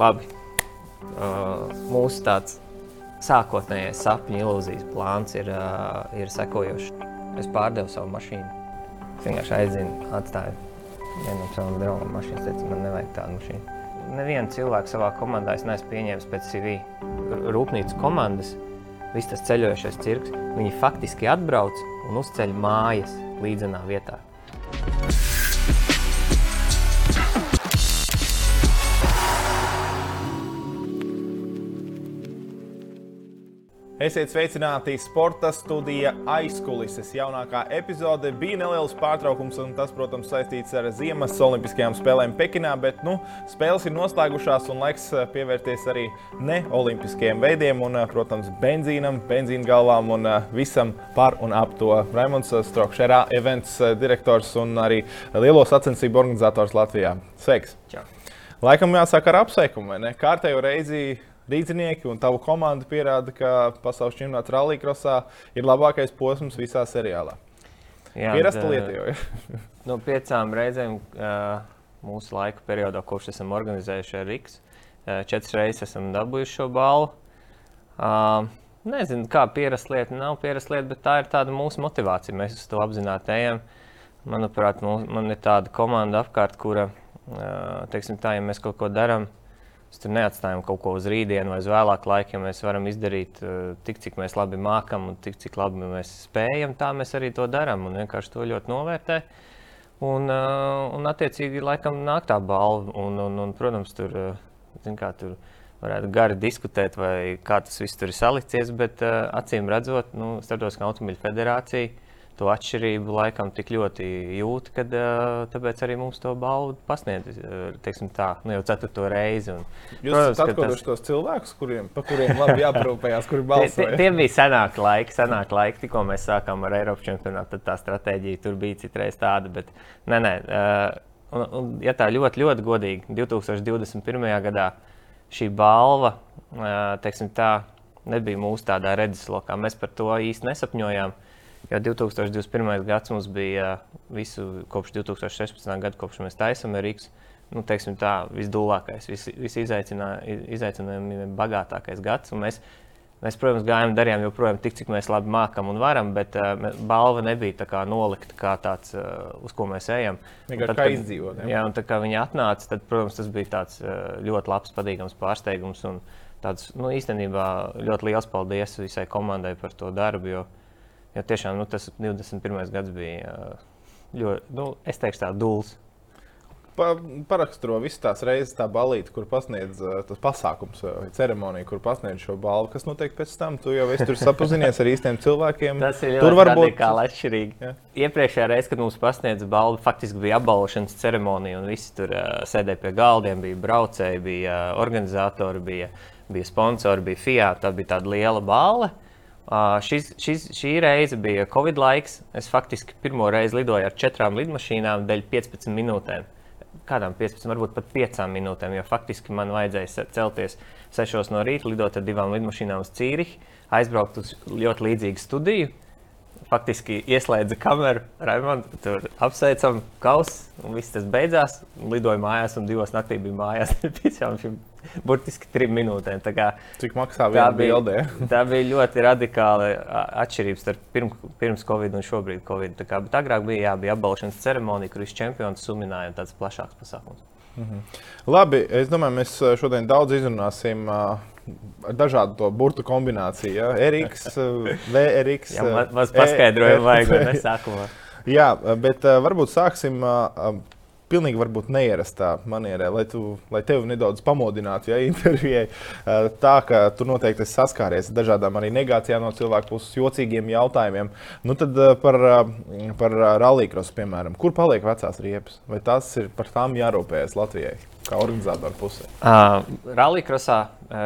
labi. Uh, mūsu tāds sākotnējais sapņu ilūzijas plāns ir, uh, ir sekojošs. Es pārdevu savu mašīnu. Es vienkārši aizinu, atstāju vienam no saviem draugiem mašīnu. Es teicu, man nevajag tādu mašīnu. Nevienu cilvēku savā komandā es neesmu pieņēmis pēc CV. Rūpnīcas komandas, viss tas ceļojošais cirks, viņi faktiski atbrauc un uzceļ mājas līdzenā vietā. Esiet sveicināti sporta studija aizkulises. Jaunākā epizode bija neliels pārtraukums, un tas, protams, saistīts ar Ziemas Olimpiskajām spēlēm Pekinā. Bet nu, spēles ir noslēgušās, un laiks eh, pievērties arī neolimpiskajiem veidiem, un, eh, protams, benzīnam, benzīna galvām un eh, visam par un ap to. Raimons Strokšērā, events direktors un arī lielo sacensību organizators Latvijā. Sveiks! Čau. Laikam jāsāk ar apsveikumu, vai ne? Kārtējo reizi rīznieki un tavu komandu pierāda, ka pasaules čempionāts rallija ir labākais posms visā seriālā. Jā, Pierasta lieta jau ir. no piecām reizēm uh, mūsu laika periodā, kopš esam organizējuši Rīgas, uh, četras reizes esam dabūjuši šo balvu. Uh, nezinu, kā pierast lieta, nav pierast lieta, bet tā ir tāda mūsu motivācija. Mēs uz to apzināti ejam. Manuprāt, mūs, man ir tāda komanda apkārt, kura, teiksim tā, ja mēs kaut ko darām, uh, Mēs tur neatstājam kaut ko uz rītdienu vai uz vēlāku laiku. Ja mēs varam izdarīt uh, tik, cik mēs labi mākam un tik, cik labi mēs spējam, tā mēs arī to darām un vienkārši to ļoti novērtē. Un, uh, un attiecīgi, laikam, nāk tā balva. Un, un, un, protams, tur, uh, kā, tur varētu gari diskutēt, vai kā tas viss tur ir salicies, bet acīm redzot, nu, Startautiskā automobīļa federācija to atšķirību laikam tik ļoti jūt, ka tāpēc arī mums to balvu pasniedz tā, nu jau ceturto reizi. Un, Jūs protams, esat atklājuši tas... tos cilvēkus, kuriem, pa kuriem labi jāparūpējās, kuri balsoja. tie, tie bija senāki laiki, senāki laiki, tikko mēs sākām ar Eiropas čempionātu, tad tā stratēģija tur bija citreiz tāda, bet nē, nē. Un, un, ja tā ļoti, ļoti godīgi, 2021. gadā šī balva, teiksim tā, nebija mūsu tādā redzeslokā. Mēs par to īsti nesapņojām. Jo 2021. gads mums bija visu kopš 2016. gada, kopš mēs taisām Rīgas. Nu, teiksim, tā visdūlākais, vis, visizaicinājumiem bagātākais gads. Mēs, mēs, protams, gājām, darījām joprojām tik, cik mēs labi mākam un varam, bet uh, balva nebija tā kā nolikta kā tāds, uh, uz ko mēs ejam. Tad, kā izdzīvot. Jā, un tā kā viņi atnāca, tad, protams, tas bija tāds uh, ļoti labs, patīkams pārsteigums. Un tāds, nu, īstenībā ļoti liels paldies visai komandai par to darbu. Jo, uh, Jo tiešām nu, tas 21. gads bija ļoti, nu, es teikšu, tā dūls. Pa, paraksturo visas tās reizes, tā balīti, kur pasniedz tas pasākums, vai ceremonija, kur pasniedz šo balvu. Kas notiek pēc tam? Tu jau esi tur sapazinies ar īstiem cilvēkiem. Tas ir var būt atšķirīgi. Jā. Iepriekšējā reizē, kad mums pasniedza balvu, faktiski bija apbalvošanas ceremonija, un visi tur uh, sēdēja pie galdiem. Bija braucēji, bija uh, organizatori, bija, bija sponsori, bija Fiat. Tā bija tāda liela balva. Uh, Uh, šis, šis, šī reize bija Covid laiks. Es faktiski pirmo reizi lidoju ar četrām lidmašīnām, dēļ 15 minūtēm. Kādām 15, varbūt pat 5 minūtēm, jo faktiski man vajadzēja celties 6 no rīta, lidot ar divām lidmašīnām uz Cīrihu, aizbraukt uz ļoti līdzīgu studiju. Faktiski ieslēdza kameru, Raimonds, tur apsveicam, kausa, un viss tas beidzās. Lidoju mājās, un divos naktī bija mājās. Visām šīm burtiski trim minūtēm. Kā, Cik maksā viena bildē? tā bija ļoti radikāla atšķirība starp pirms, pirms Covid un šobrīd Covid. Kā, bet agrāk bija, jā, bija apbalvošanas ceremonija, kur viss čempions sumināja un tāds plašāks pasākums. Mhm. Labi, es domāju, mēs šodien daudz izrunāsim uh, dažādu to burtu kombināciju. Ja? Eriks, VRX. Jā, maz, paskaidrojumu e, vajag, ne sākumā. Jā, bet varbūt sāksim. Pilnīgi varbūt neierastā manierē, lai, tu, lai tevi nedaudz pamodinātu, ja intervijai. Eh, tā ka tu noteikti esi saskāries ar dažādām arī negācijām no cilvēku puses, jocīgiem jautājumiem. Nu, tad eh, par, eh, par rallija piemēram, kur paliek vecās riepas? Vai tas ir par tām jārūpējas Latvijai? Kā organizatoru pusē? Uh, Rallija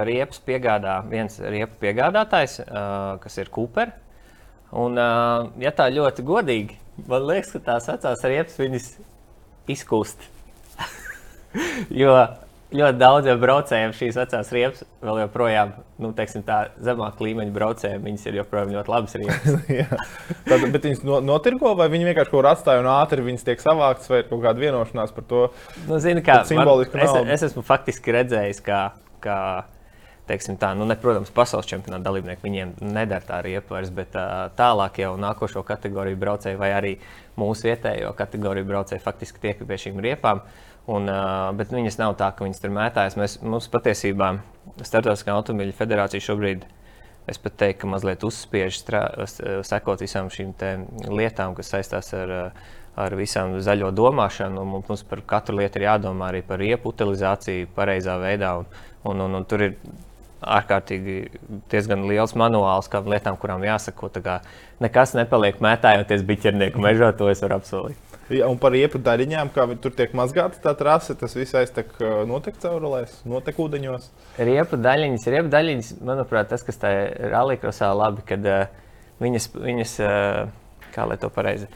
riepas piegādā viens riepu piegādātājs, uh, kas ir Cooper. Un, uh, ja tā ļoti godīgi, man liekas, ka tās vecās riepas viņas izkust. jo ļoti daudziem braucējiem šīs vecās riepas vēl joprojām, nu, teiksim, tā zemāka līmeņa braucējiem, viņas ir joprojām ļoti labas riepas. Tad, bet viņas no, notirgo vai viņi vienkārši kaut kur atstāja un ātri viņas tiek savāktas vai ir kaut kāda vienošanās par to? Nu, zini, kā, man, es, es esmu faktiski redzējis, kā, kā teiksim, tā, nu, ne, protams, pasaules čempionāta dalībnieki viņiem nedara tā riepa vairs, bet tālāk jau nākošo kategoriju braucēji vai arī mūsu vietējo kategoriju braucēji faktiski tiek pie šīm riepām. Un, bet viņas nav tā, ka viņas tur mētājas. Mēs, mums patiesībā Startautiskā automobiļu federācija šobrīd, es pat teiktu, ka mazliet uzspiež sekot visām šīm lietām, kas saistās ar, ar visām zaļo domāšanu. un Mums par katru lietu ir jādomā arī par riepu utilizāciju pareizā veidā. Un, un, un, un tur ir ārkārtīgi diezgan liels manuāls, kā lietām, kurām jāsako. Tā Nekas nepaliek mētājoties biķernieku mežā, to es varu apsolīt. Ja, un par iepu daļiņām, kā tur tiek mazgāta tā trase, tas viss aiztek notek caurulēs, notek ūdeņos. Riepu daļiņas, riepu daļiņas, manuprāt, tas, kas tajā rallija labi, kad uh, viņas, viņas uh, kā lai to pareizi,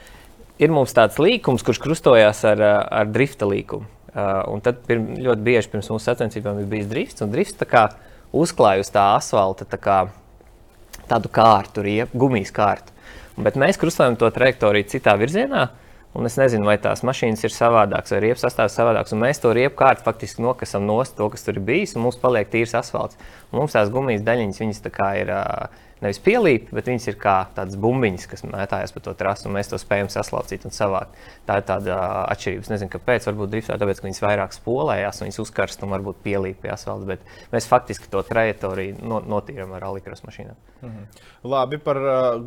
ir mums tāds līkums, kurš krustojās ar, ar drifta līkumu. Uh, un tad pirm, ļoti bieži pirms mūsu sacensībām ir bijis drifts, un drifts tā kā uzklāj uz tā asfalta tā kā tādu kārtu, riep, gumijas kārtu. Bet mēs krustojam to trajektoriju citā virzienā. Un es nezinu, vai tās mašīnas ir savādākas, vai riepas sastāvs savādāks. Un mēs to riepu kārtu faktiski nokasam no to, kas tur ir bijis, un mums paliek tīrs asfalts. Un mums tās gumijas daļiņas, viņas tā kā ir ā, nevis pielīp, bet viņas ir kā tādas bumbiņas, kas mētājas pa to trasu, un mēs to spējam saslaucīt un savākt. Tā ir tāda atšķirība. Es nezinu, kāpēc. Varbūt driftā, tāpēc, ka viņas vairāk spolējās, un viņas uzkarst un varbūt pielīp pie asfalta. Bet mēs faktiski to trajektoriju no, notīram ar alikros mašīnām. Labi par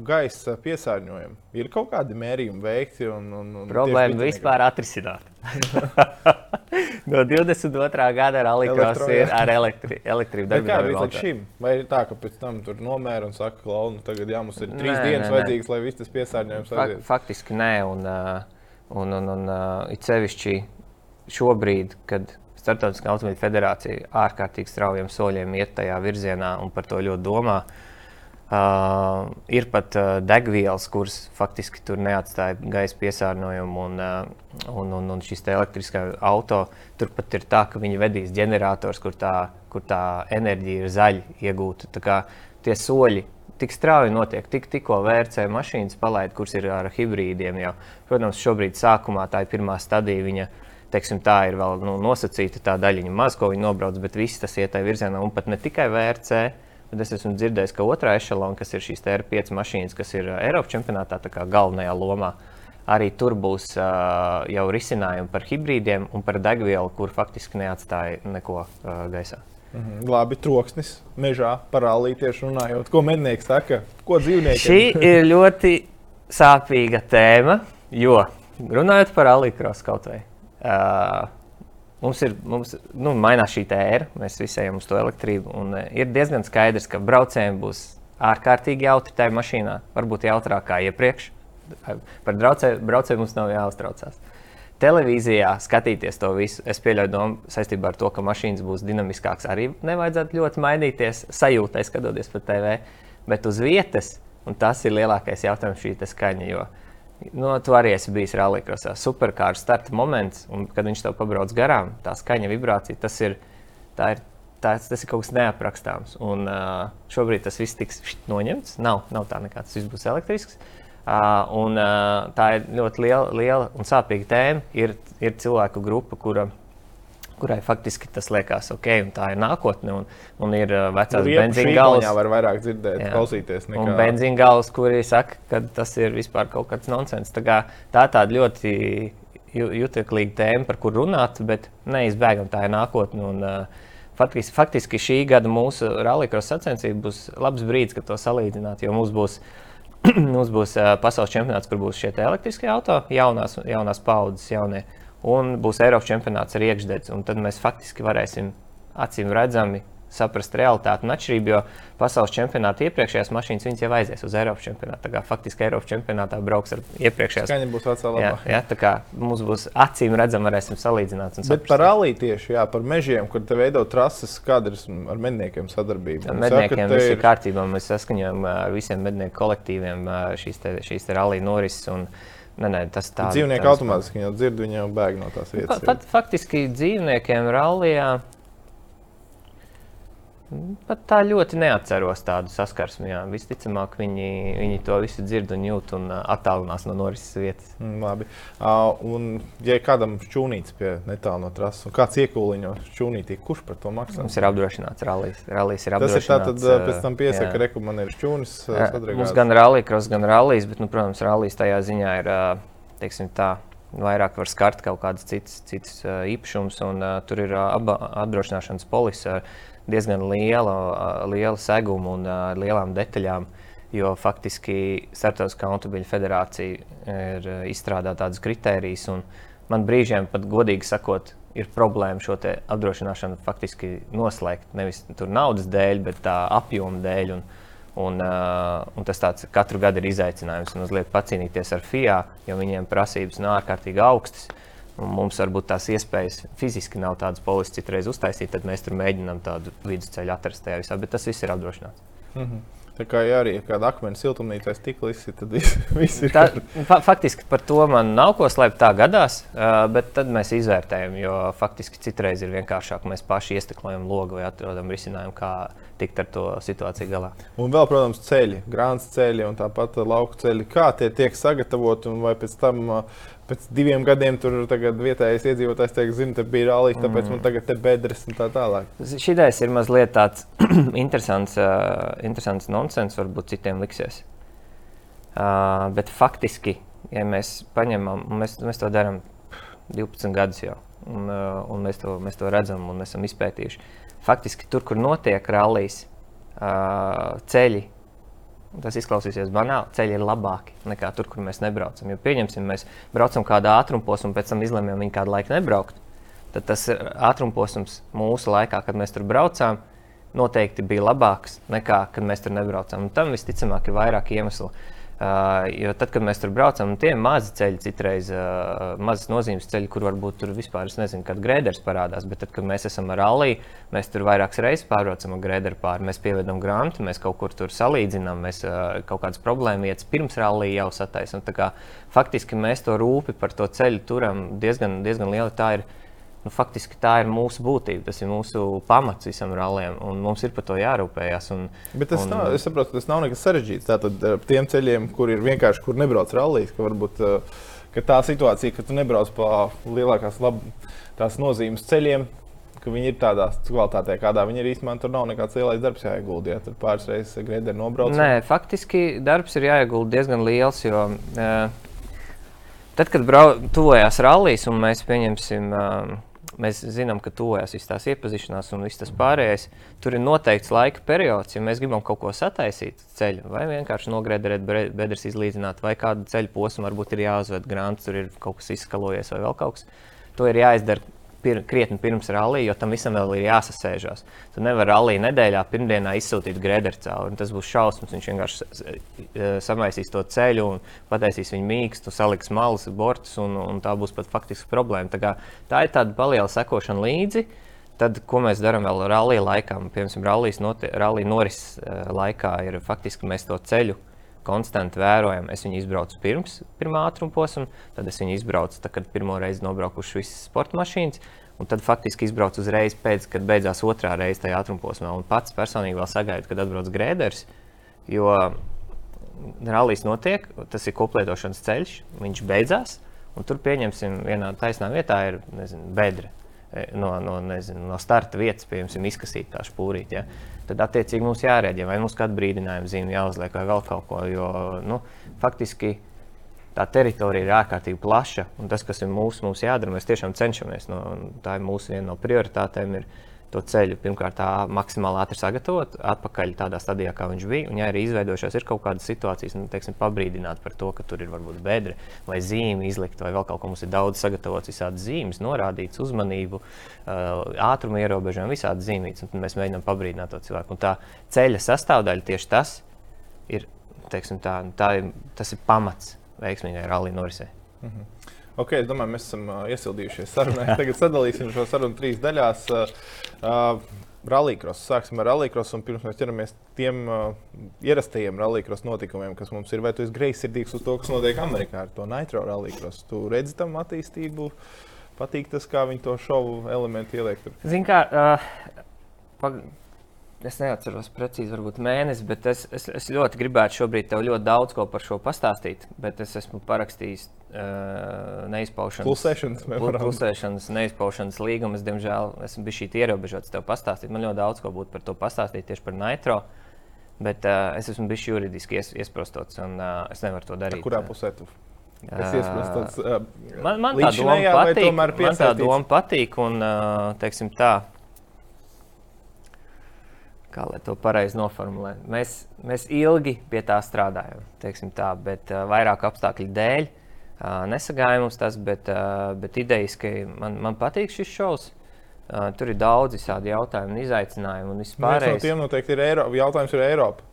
gaisa piesārņojumu. Ir kaut kādi mērījumi veikti. Un, un, un Problēma vispār atrisināt. no 22. gada rallycross ir ar elektri, elektrību. Bet kā darbināmu līdz šim? Vai ir tā, ka pēc tam tur nomēra un saka, ka nu, tagad jā, mums ir trīs Nē, dienas nē, nē. vajadzīgas, lai viss tas piesārņojums Fak, aiziet? faktiski nē, un, un, un, un it sevišķi šobrīd, kad Startautiskā automobīļa federācija ārkārtīgi straujiem soļiem iet tajā virzienā un par to ļoti domā. Uh, ir pat uh, degvielas, kuras faktiski tur neatstāja gaisa piesārņojumu, un, uh, un, un, un šis elektriskā auto turpat ir tā, ka viņi vedīs ģenerators, kur tā, kur tā enerģija ir zaļa iegūta. Tā kā tie soļi tik strauji notiek, tik, tikko VRC mašīnas palaid, kuras ir ar hibrīdiem. Jau. Protams, šobrīd sākumā tā ir pirmā stadija. Viņa, teiksim, tā ir vēl nu, nosacīta tā daļiņa, maz ko viņi nobrauc, bet viss tas iet tajā virzienā. Un pat ne tikai VRC, bet es esmu dzirdējis, ka otrā ešalona, kas ir šīs TR5 mašīnas, kas ir Eiropas čempionātā, tā kā galvenajā lomā. Arī tur būs uh, jau risinājumi par hibrīdiem un par degvielu, kur faktiski neatstāja neko uh, gaisā. Mhm. Labi, troksnis mežā parālī tieši runājot. Ko mednieks saka? Ko dzīvnieki? Šī ir ļoti sāpīga tēma, jo runājot par alikros kaut vai. Uh, Mums ir mums, nu, mainās šī ēra, mēs visi ejam uz to elektrību. Un, uh, ir diezgan skaidrs, ka braucējiem būs ārkārtīgi jautri tajā mašīnā. Varbūt jautrāk kā iepriekš. Par braucēju, mums nav jāuztraucās. Televīzijā skatīties to visu, es pieļauju domu saistībā ar to, ka mašīnas būs dinamiskākas. Arī nevajadzētu ļoti mainīties sajūtai, skatoties pa TV. Bet uz vietas, un tas ir lielākais jautājums, šī skaņa. Jo, Nu, tu arī esi bijis rallija superkārs starta moments, un kad viņš tev pabrauc garām, tā skaņa, vibrācija, tas ir, tā ir, tā, tas ir kaut kas neaprakstāms. Un, uh, šobrīd tas viss tiks noņemts. Nav, nav tā nekā, tas viss būs elektrisks. Uh, un, uh, tā ir ļoti liela, liela un sāpīga tēma. Ir, ir cilvēku grupa, kura, kurai faktiski tas liekas ok, un tā ir nākotne. Un, un ir uh, vecās benzīna galvas. var vairāk dzirdēt, Jā. klausīties. Un Nekā... benzīna galvas, kuri saka, ka tas ir vispār kaut kāds nonsens. Tā, kā, tā tāda ļoti ju- juteklīga tēma, par kuru runāt, bet neizbēgam tā ir nākotne. Un, uh, faktiski, faktiski šī gada mūsu rallija sacensība būs labs brīdis, kad to salīdzināt, jo mums būs. Mums būs uh, pasaules čempionāts, kur būs šie elektriskie auto, jaunās, jaunās paudzes, jaunie. Un būs Eiropas čempionāts ar iekšdedzi. un Tad mēs faktiski varēsim acīm redzami saprast realitāti un atšķirību. Jo pasaules čempionāta iepriekšējās mašīnas jau aizies uz Eiropas čempionātu. Faktiski Eiropas čempionātā brauks ar iepriekšējās. Skaņa būs vecā labā. Jā, jā, tā kā mums būs acīm redzami, varēsim salīdzināt. Bet par rallija tieši, jā, par mežiem, kur te veido trases, ir ar medniekiem sadarbība. Ar medniekiem saka, viss ir kārtībā. Mēs saskaņojam ar visiem mednieku kolektīviem šīs, te, šīs te rallija norises. Un, ne, ne, tas tā Dzīvnieki automātiski jau dzird, viņi jau bēg no tās vietas. Pat, faktiski dzīvniekiem rallijā Pat tā ļoti neatceros tādu saskarsmi. Jā. Visticamāk, viņi, viņi to visu dzird un jūt un attālinās no norises vietas. Mm, labi. Uh, un, ja kādam šķūnīts pie netālu no trases, un kāds iekūliņo šķūnītī, kurš par to maksā? Mums ir apdrošināts rallies. rallies ir Tas ir tātad pēc tam piesaka, ka man ir šķūnis. Mums gan rallies, gan rallies, bet, nu, protams, rallies tajā ziņā ir, teiksim tā, vairāk var skart kaut kādas citas, citas īpašumus, un uh, tur ir uh, apdrošināšanas polise. Uh, diezgan liela, liela seguma un ar lielām detaļām. Jo faktiski Startautiskā automobīļa federācija ir izstrādājusi tādus kritērijus, un man brīžiem pat godīgi sakot, ir problēma šo apdrošināšanu faktiski noslēgt. Nevis naudas dēļ, bet tā apjoma dēļ. Un, un, un tas tāds katru gadu ir izaicinājums un mazliet pacīnīties ar FIA, jo viņiem prasības nav ārkārtīgi augstas. Uh, mums varbūt tās iespējas fiziski nav tādas polises citreiz uztaisīt, tad mēs tur mēģinām tādu vidusceļu atrast tajā visā, bet tas viss ir apdrošināts. Mm -hmm. Tā kā ja arī ir kāda akmens siltumnīca, stikla izsita, tad viss, viss ir kārtībā. Fa faktiski par to man nav ko slēpt, tā gadās, bet tad mēs izvērtējam, jo faktiski citreiz ir vienkāršāk. Mēs paši iesteklojam logu vai atrodam risinājumu, kā tikt ar to situāciju galā. Un vēl, protams, ceļi, grāmatas ceļi un tāpat lauku ceļi. Kā tie tiek sagatavoti un vai pēc tam uh, pēc diviem gadiem tur vietējais iedzīvotājs teiks, zina, te bija rallija, tāpēc mm. man tagad ir bedres un tā tālāk. Šis ir mazliet tāds interesants, uh, interesants nonsens, varbūt citiem liksies. Uh, bet faktiski, ja mēs paņemam, mēs, mēs to darām 12 gadus jau, un, uh, un mēs, to, mēs to redzam un esam izpētījuši. Faktiski tur, kur notiek rallijas, uh, ceļi Tas izklausīsies banāli. Ceļi ir labāki nekā tur, kur mēs nebraucam. Jo pieņemsim, mēs braucam kādā ātrumposmā, un pēc tam izlemjam viņu kādu laiku nebraukt. Tad tas ātrumposms mūsu laikā, kad mēs tur braucām, noteikti bija labāks nekā kad mēs tur nebraucām. Un tam visticamāk ir vairāk iemeslu. Uh, jo tad, kad mēs tur braucam, tie ir mazi ceļi, citreiz uh, mazas nozīmes ceļi, kur varbūt tur vispār nezinu, kad grēders parādās. Bet tad, kad mēs esam ar Alī, mēs tur vairākas reizes pārbraucam ar grēderu pāri. Mēs pievedam grāmatu, mēs kaut kur tur salīdzinām, mēs uh, kaut kādas problēmas vietas pirms Rallī jau sataisām. Faktiski mēs to rūpi par to ceļu turam diezgan, diezgan lieli. Tā ir nu, faktiski tā ir mūsu būtība, tas ir mūsu pamats visam ralliem, un mums ir par to jārūpējas. Un, Bet tas, un, nav, saprotu, tas nav nekas sarežģīts. Tātad tiem ceļiem, kur ir vienkārši, kur nebrauc rallijas, ka varbūt ka tā situācija, ka tu nebrauc pa lielākās lab, nozīmes ceļiem, ka viņi ir tādā kvalitātē, kādā viņi ir īstenībā. Tur nav nekāds lielais darbs jāiegulda. Ja tur pāris reizes grēdē nobrauc. Nē, faktiski darbs ir jāiegulda diezgan liels. Jo, uh, tad, kad brau, tuvojās rallijas un mēs pieņemsim. Uh, mēs zinām, ka tuvojas viss tās iepazīšanās un viss tas pārējais. Tur ir noteikts laika periods, ja mēs gribam kaut ko sataisīt ceļu, vai vienkārši nogrēdēt bedres izlīdzināt, vai kādu ceļu posmu varbūt ir jāuzved grāmatas, tur ir kaut kas izskalojies vai vēl kaut kas. To ir jāizdara pir, krietni pirms rallija, jo tam visam vēl ir jāsasēžās. Tu nevari rallija nedēļā, pirmdienā izsūtīt grēderu cauri. Tas būs šausmas. Viņš vienkārši e, samaisīs to ceļu un pataisīs viņu mīkstu, saliks malas, bortus, un, un tā būs pat faktiski problēma. Tā, kā, tā ir tāda paliela sekošana līdzi. Tad, ko mēs darām vēl rallija laikā, piemēram, rallija norises e, laikā, ir faktiski mēs to ceļu konstanti vērojam. Es viņu izbraucu pirms pirmā ātruma posma, tad es viņu izbraucu, tad, kad pirmo reizi nobraukuši visas sporta mašīnas. Un tad faktiski izbraucu uzreiz pēc, kad beidzās otrā reize tajā ātruma posmā. Un pats personīgi vēl sagaidu, kad atbrauc grēders. Jo rallijas notiek, tas ir koplietošanas ceļš, viņš beidzās. Un tur pieņemsim, vienā taisnā vietā ir nezinu, bedra e, no, no, nezinu, no starta vietas, piemēram, izkasīt tā spūrīt. Ja? Tad, attiecīgi, mums jārēģē, vai mums kāda brīdinājuma zīme jāuzliek, vai vēl kaut ko. Jo nu, faktiski tā teritorija ir ārkārtīgi plaša, un tas, kas ir mūsu, mums jādara, mēs tiešām cenšamies. No, tā ir mūsu viena no prioritātēm. Ir, to ceļu pirmkārt tā maksimāli ātri sagatavot, atpakaļ tādā stadijā, kā viņš bija. Un, ja arī izveidojušās ir kaut kādas situācijas, nu, teiksim, pabrīdināt par to, ka tur ir varbūt bedre vai zīme izlikt, vai vēl kaut ko mums ir daudz sagatavots, visādas zīmes, norādīts, uzmanību, ātruma ierobežojumi, visādas zīmītas. Un mēs mēģinām pabrīdināt to cilvēku. Un tā ceļa sastāvdaļa tieši tas ir, teiksim, tā, tā ir, tas ir pamats veiksmīgai rallija norisei. Mm -hmm. Ok, es domāju, mēs esam iesildījušies sarunā. Tagad sadalīsim šo sarunu trīs daļās. Rallycross. Sāksim ar rallycross, un pirms mēs ķeramies tiem uh, ierastajiem rallycross notikumiem, kas mums ir. Vai tu esi greizsirdīgs uz to, kas notiek Amerikā ar to nitro rallycross? Tu redzi tam attīstību, patīk tas, kā viņi to šovu elementu ieliek. Zini, kā. Uh, pag Es neatceros precīzi, varbūt mēnesi, bet es, es, es ļoti gribētu šobrīd tev ļoti daudz ko par šo pastāstīt. Bet es esmu parakstījis uh, neizpaušanas, Klusēšanas klusēšanas, neizpaušanas līgumu. Es, diemžēl, esmu bijis šī ierobežots tev pastāstīt. Man ļoti daudz ko būtu par to pastāstīt tieši par Nitro. Bet uh, es esmu bijis juridiski ies, iesprostots, un uh, es nevaru to darīt. Kurā pusē tu? Es iesaprotu, tāds uh, Man, man tā vai patīk. Man tā doma patīk, un uh, teiksim tā. Kā lai to pareizi noformulētu? Mēs, mēs ilgi pie tā strādājam, tā, bet uh, vairāk apstākļu dēļ uh, nesagāja mums tas, bet, uh, bet idejiski man, man patīk šis šovs. Uh, tur ir daudz visādi jautājumi un izaicinājumi un Viens no vispārējais. tiem noteikti ir Eiropa. Jautājums ir Eiropa.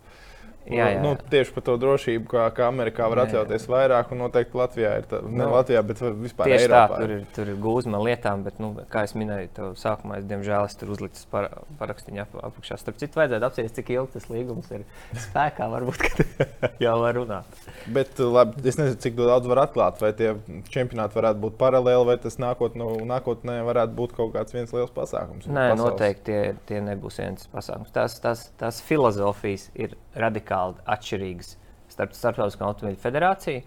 Jā, jā, Nu, jā. tieši par to drošību, kā, kā Amerikā var Jā, jā. atļauties vairāk, un noteikti Latvijā ir tā, ne Nu, Latvijā, bet vispār Tieši Eiropā. tā, tur ir, tur ir gūzma lietām, bet, nu, kā jau minēju, to sākumā es diemžēl es tur uzliku par, parakstu ap, apakšā. Starp citu, vajadzētu apspriest, cik ilgi tas līgums ir spēkā. Varbūt jau var runāt. Bet labi, es nezinu, cik daudz var atklāt, vai tie čempionāti varētu būt paralēli, vai tas nākot, nu, nākotnē varētu būt kaut kāds viens liels pasākums. Nē, Pasaules. noteikti tie, tie nebūs viens pasākums. Tās, tās, tās filozofijas ir radikāli atšķirīgas starp Startautiskā automobīļa federāciju,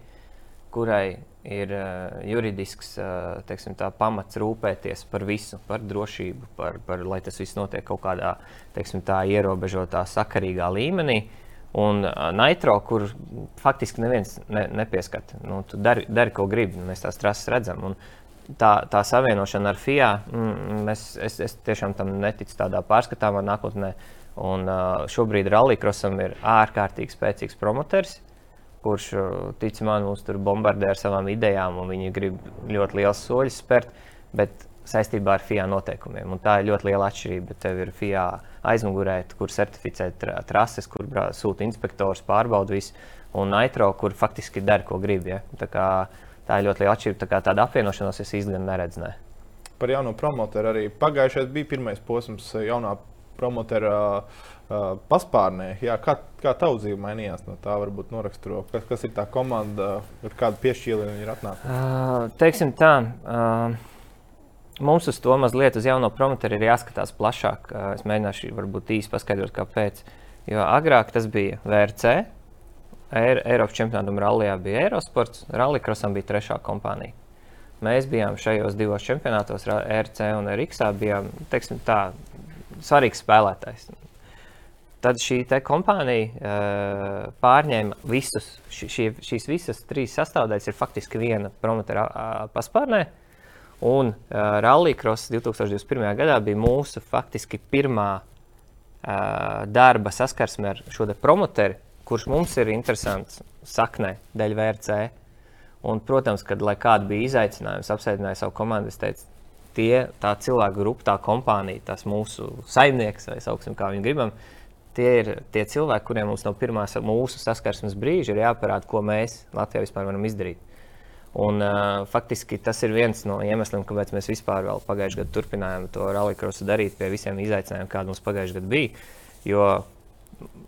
kurai ir uh, juridisks uh, teiksim, tā, pamats rūpēties par visu, par drošību, par, par, lai tas viss notiek kaut kādā teiksim, tā, ierobežotā, sakarīgā līmenī. Un uh, Nitro, kur faktiski neviens ne, nepieskata, nu, tu dari, dari, ko gribi, mēs tās trases redzam. Un tā, tā savienošana ar FIA, mm, mēs, es, es tiešām tam neticu tādā pārskatāmā nākotnē. Un, šobrīd Rallycrossam ir ārkārtīgi spēcīgs promotors, kurš, tic man, mūs tur bombardē ar savām idejām, un viņi grib ļoti liels soļus spērt, bet saistībā ar FIA noteikumiem. Un tā ir ļoti liela atšķirība. Tev ir FIA aizmugurē, kur certificē tra trases, kur sūta inspektors, pārbauda visu, un Nitro, kur faktiski dara, ko grib. Ja? Tā, kā, tā ir ļoti liela atšķirība. Tā kā tāda apvienošanās es īstenībā neredzu. Ne. Par jauno promotoru arī pagājušais bija pirmais posms jaunā promotera uh, paspārnē. Jā, kā, kā tavs dzīve mainījās no tā, varbūt noraksturo, kas, kas ir tā komanda, ar kādu piešķīli viņi ir atnākuši. Uh, teiksim tā. Uh, Mums uz to mazliet uz jauno promotoru ir jāskatās plašāk. Uh, Es mēģināšu varbūt īsi paskaidrot, kāpēc. Jo agrāk tas bija VRC, Eir Eiropas čempionātam rallijā bija Eirosports, Rallycrossam bija trešā kompānija. Mēs bijām šajos divos čempionātos, ERC un RX, bijām teiksim, tā, svarīgs spēlētājs. Tad šī kompānija uh, pārņēma visus, ši, šie, šīs visas trīs sastāvdaļas, ir faktiski viena promotora uh, paspārnē. Un uh, Rallycross 2021. gadā bija mūsu faktiski pirmā uh, darba saskarsme ar šo promotoru, kurš mums ir interesants saknē, dēļ VRC. Un, protams, kad lai kāda bija izaicinājums, apsveicināja savu komandu, es teicu, tie, tā cilvēku grupa, tā kompānija, tas mūsu saimnieks, vai sauksim, kā viņi gribam, tie ir tie cilvēki, kuriem mums no pirmā sa- mūsu saskarsmes brīža ir jāparāda, ko mēs Latvijā vispār varam izdarīt. Un, uh, faktiski tas ir viens no iemesliem, kāpēc mēs vispār vēl pagājušajā gadā turpinājām to rallycrossu darīt pie visiem izaicinājumiem, kādi mums pagājušajā gadā bija. Jo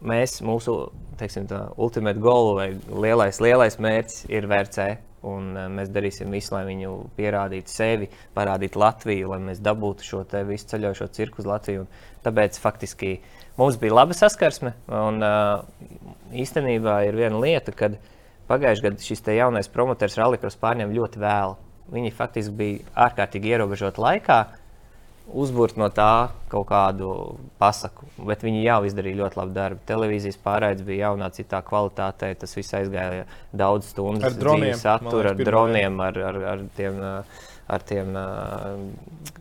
mēs, mūsu tā, ultimate goal vai lielais, lielais mērķis ir VRC. Un, uh, mēs darīsim visu, lai viņu pierādītu sevi, parādītu Latviju, lai mēs dabūtu šo visu ceļojošo cirku uz Latviju. Un tāpēc faktiski mums bija laba saskarsme. Un, uh, īstenībā ir viena lieta, kad pagājušajā gadā šis jaunais promotors Rallycross pārņēma ļoti vēlu. Viņi faktiski bija ārkārtīgi ierobežoti laikā, uzbūvēt no tā kaut kādu pasaku, bet viņi jau izdarīja ļoti labu darbu. Televīzijas pārraides bija jaunā, citā kvalitātē. Tas viss aizgāja daudz stundu Ar droniem, satura, ar droniem, ar, ar, ar tiem. Ar tiem,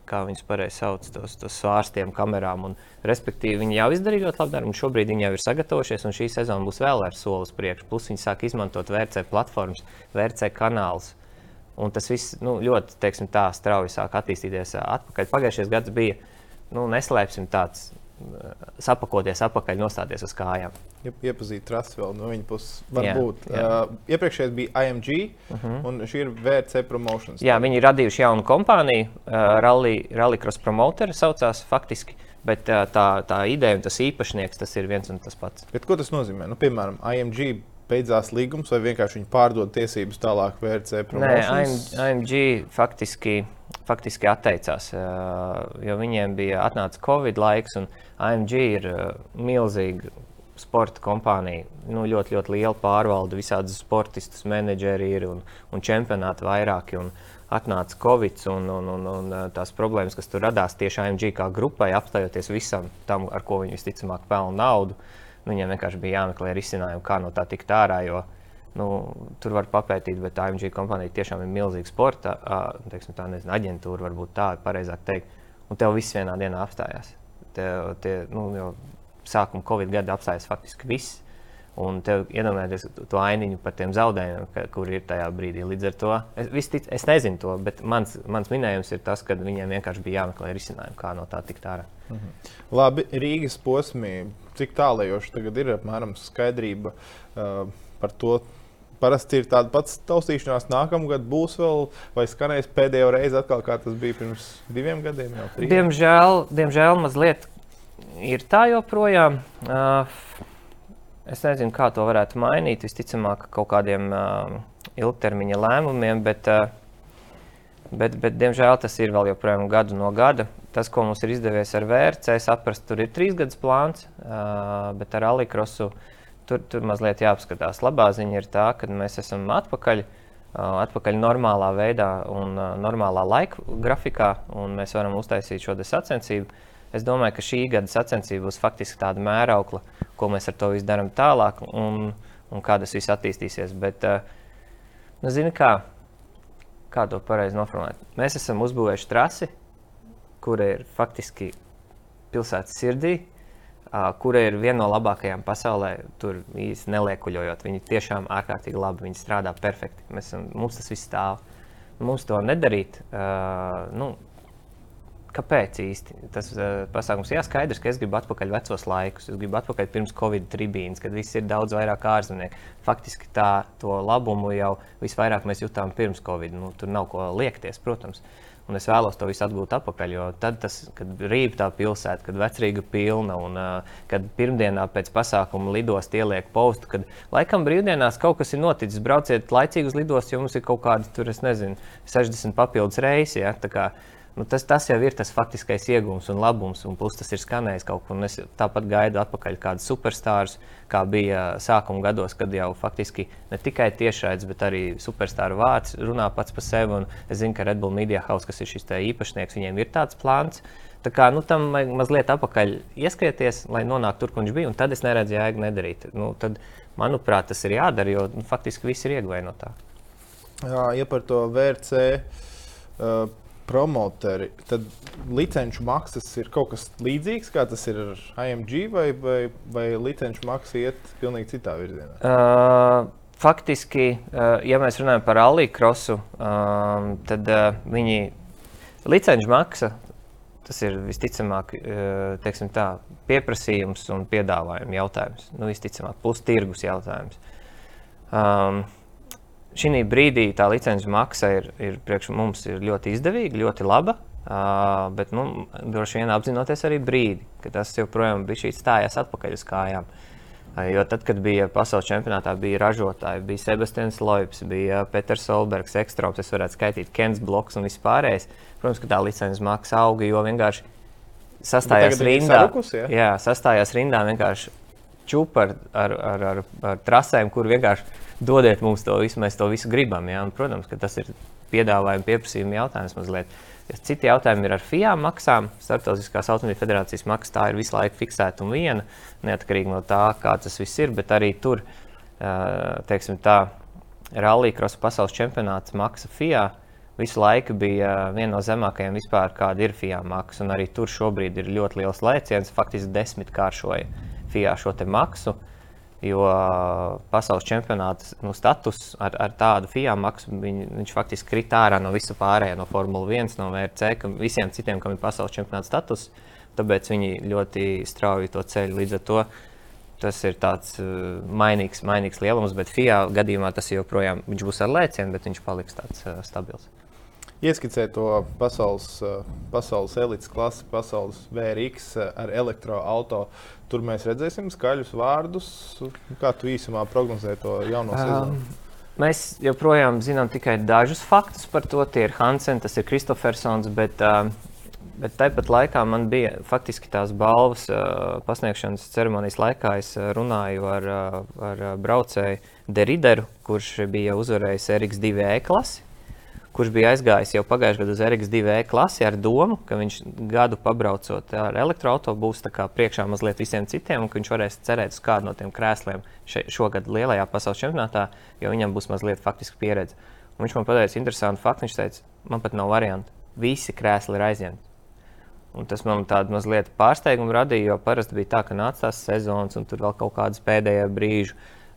kā viņas pareizi sauc, tos, tos svārstiem, kamerām. Un, respektīvi, viņi jau izdarīja ļoti labu darbu, un šobrīd viņi jau ir sagatavojušies. un Šī sezona būs vēl ar soli uz priekšu. Plus viņi sāk izmantot VRC platformas, VRC kanālus. Un tas viss nu, ļoti teiksim, tā, strauji sāk attīstīties atpakaļ. Pagājušais gads bija, nu, neslēpsim, tāds sapakoties atpakaļ, nostāties uz kājām. Iep- Iepazīt trasi vēl no viņa puses. Jā, Varbūt. jā. Uh, iepriekšējais bija IMG, uh -huh. un šī ir VRC promotions. Jā, viņi ir radījuši jaunu kompāniju, uh, Rally, Rallycross Promoter saucās faktiski. Bet tā, tā ideja un tas īpašnieks tas ir viens un tas pats. Bet ko tas nozīmē? Nu, piemēram, IMG beidzās līgums, vai vienkārši viņi pārdod tiesības tālāk VRC Nē, promotions? AMG faktiski faktiski atteicās, uh, jo viņiem bija atnācis Covid laiks, un AMG ir uh, milzīga sporta kompānija. Nu, ļoti, ļoti liela pārvalde, visādi sportistus, menedžeri ir un, un čempionāti vairāki. Un atnāca Covid un, un, un, un tās problēmas, kas tur radās tieši AMG kā grupai, apstājoties visam tam, ar ko viņi visticamāk pelna naudu. Nu, viņiem vienkārši bija jāmeklē risinājumi, kā no tā tikt ārā. Jo, nu, tur var papētīt, bet AMG kompānija tiešām ir milzīga sporta teiksim, tā, nezinu, aģentūra, varbūt tā ir pareizāk teikt. Un tev viss vienā dienā apstājās. Tev, tie, nu, sākuma Covid gada apstājas faktiski viss. Un tev iedomājieties to ainiņu par tiem zaudējumiem, ka, kur ir tajā brīdī. Līdz ar to es, tic, es nezinu to, bet mans, mans minējums ir tas, ka viņiem vienkārši bija jāmeklē risinājumi, kā no tā tikt ārā. Mhm. Labi, Rīgas posmī, cik tālējoši tagad ir apmēram skaidrība uh, par to. Parasti ir tāda pati taustīšanās, nākamgad būs vēl, vai skanēs pēdējo reizi, atkal, kā tas bija pirms diviem gadiem. Diemžēl, diemžēl mazliet ir tā joprojām. Uh, es nezinu, kā to varētu mainīt. Visticamāk, kaut kādiem uh, ilgtermiņa lēmumiem, bet, uh, bet, bet, diemžēl, tas ir vēl joprojām gadu no gada. Tas, ko mums ir izdevies ar VRC, saprast, tur ir trīs gadus plāns, bet ar Alikrosu tur, tur mazliet jāapskatās. Labā ziņa ir tā, ka mēs esam atpakaļ. Atpakaļ normālā veidā un uh, normālā laika grafikā, un mēs varam uztaisīt šo sacensību. Es domāju, ka šī gada sacensība būs faktiski tāda mēraukla, ko mēs ar to visu darām tālāk un, un kā tas viss attīstīsies. Bet, uh, nu, zini, kā, kā to pareizi noformulēt? Mēs esam uzbūvējuši trasi, kura ir faktiski pilsētas sirdī, uh, kura ir viena no labākajām pasaulē. Tur īstenībā neliekuļojot. Viņi tiešām ārkārtīgi labi, viņi strādā perfekti. Mēs, mums tas viss stāv. Mums to nedarīt. Uh, nu, Kāpēc īsti tas uh, pasākums? Jā, skaidrs, ka es gribu atpakaļ vecos laikus. Es gribu atpakaļ pirms Covid tribīnas, kad viss ir daudz vairāk ārzemnieku. Faktiski tā to labumu jau visvairāk mēs jutām pirms Covid. Nu, tur nav ko liekties, protams. Un es vēlos to visu atgūt atpakaļ. Jo tad, tas, kad rīp tā pilsēta, kad vecrīga pilna un uh, kad pirmdienā pēc pasākuma lidost ieliek postu, kad laikam brīvdienās kaut kas ir noticis, brauciet laicīgi uz lidostu, jo mums ir kaut kādi tur, es nezinu, 60 papildus reisi. Ja? Nu, tas, tas jau ir tas faktiskais iegūms un labums, un plus tas ir skanējis kaut kur. Es tāpat gaidu atpakaļ kādus superstārus, kā bija sākuma gados, kad jau faktiski ne tikai tiešraides, bet arī superstāru vārds runā pats par sevi. Es zinu, ka Red Bull Media House, kas ir šis īpašnieks, viņiem ir tāds plāns. Tā kā nu, tam mazliet atpakaļ ieskrieties, lai nonāktu tur, kur viņš bija. Tad es neredzu jēgu nedarīt. Nu, tad, manuprāt, tas ir jādara, jo nu, faktiski viss ir ieguvēji no tā. Jā, ja par to VRC. Uh, promoteri, tad licenču maksas ir kaut kas līdzīgs, kā tas ir ar IMG, vai, vai, vai licenču maksa iet pilnīgi citā virzienā? Uh, faktiski, uh, ja mēs runājam par Alikrosu, um, tad uh, viņi licenču maksa. Tas ir visticamāk uh, tā, pieprasījums un piedāvājuma jautājums. Nu, visticamāk, plus tirgus jautājums. Um, šī brīdī tā licences maksa ir, ir priekš mums ir ļoti izdevīga, ļoti laba. Uh, bet, nu, droši vien apzinoties arī brīdi, kad tas joprojām bija šī stājās atpakaļ uz kājām. Uh, jo tad, kad bija pasaules čempionātā, bija ražotāji, bija Sebastians Loips, bija Peters Solbergs, Ekstrops, es varētu skaitīt Kens Bloks un vispārējais. Protams, ka tā licences maksa auga, jo vienkārši sastājās rindā. Sarukus, ja? Jā, sastājās rindā vienkārši čūpa ar, ar, ar, ar, ar trasēm, kur vienkārši dodiet mums to visu, mēs to visu gribam. Ja? Un, protams, ka tas ir piedāvājuma pieprasījuma jautājums mazliet. Citi jautājumi ir ar FIA maksām. Startautiskās automobīļu federācijas maksa tā ir visu laiku fiksēta un viena, neatkarīgi no tā, kā tas viss ir. Bet arī tur, teiksim, tā rallija krosa pasaules čempionāts maksa FIA visu laiku bija viena no zemākajām vispār, kāda ir FIA maksa. Arī tur šobrīd ir ļoti liels lēciens, faktiski desmitkāršoja FIA šo maksu. Jo pasaules čempionāta nu, status ar, ar tādu FIA maksu viņ, viņš faktiski krita ārā no visa pārējā, no Formule 1, no VRC, ka visiem citiem, kam ir pasaules čempionāta status. Tāpēc viņi ļoti strauji to ceļu līdz ar to. Tas ir tāds mainīgs, mainīgs lielums, bet FIA gadījumā tas joprojām būs ar lēcienu, bet viņš paliks tāds stabils ieskicē to pasaules, eh, pasaules elites klasi, pasaules VRX eh, ar elektroautorātu. Tur mēs redzēsim skaļus vārdus. Kā tu īsumā prognozē to jauno um, sezonu? mēs joprojām zinām tikai dažus faktus par to. Tie ir Hansen, tas ir Kristofersons, bet, uh, bet tāpat laikā man bija faktiski tās balvas uh, pasniegšanas ceremonijas laikā. Es runāju ar, ar braucēju Derideru, kurš bija uzvarējis RX2 E klasi kurš bija aizgājis jau pagājušajā gadā uz RX2 E klasi ar domu, ka viņš gadu pabraucot ar elektroautobusu priekšā mazliet visiem citiem, un ka viņš varēs cerēt uz kādu no tiem krēsliem še, šogad lielajā pasaules čempionātā, jo viņam būs mazliet faktiski pieredze. Un viņš man pateica interesantu faktu. Viņš teica, man pat nav variantu. Visi krēsli ir aizņemti. Un tas man tādu mazliet pārsteigumu radīja, jo parasti bija tā, ka nāca tās sezonas, un tur vēl kaut kādas pēdējā brīža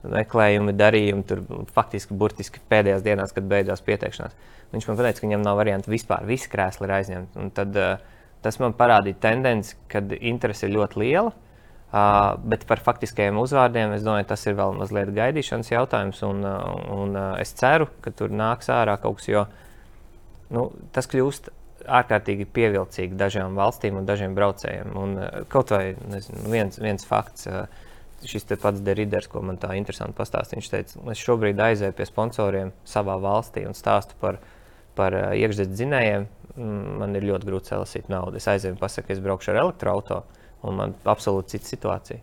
meklējumi, darījumi, tur faktiski burtiski pēdējās dienās, kad beidzās pieteikšanās. Viņš man teica, ka viņam nav variantu vispār, visi krēsli ir aizņemti. Un tad, uh, tas man parādīja tendenci, ka interese ir ļoti liela. Uh, bet par faktiskajiem uzvārdiem es domāju, tas ir vēl mazliet gaidīšanas jautājums. Un, uh, un uh, es ceru, ka tur nāks ārā kaut kas, jo nu, tas kļūst ārkārtīgi pievilcīgi dažām valstīm un dažiem braucējiem. Un, uh, kaut vai nezinu, viens, viens fakts. Uh, šis pats Deriders, ko man tā interesanti pastāstīja. Viņš teica, es šobrīd aizēju pie sponsoriem savā valstī un stāstu par par iekšzemes dzinējiem, man ir ļoti grūti salasīt naudu. Es aizēju un pasaku, es braukšu ar elektroautorātu, un man ir absolūti cita situācija.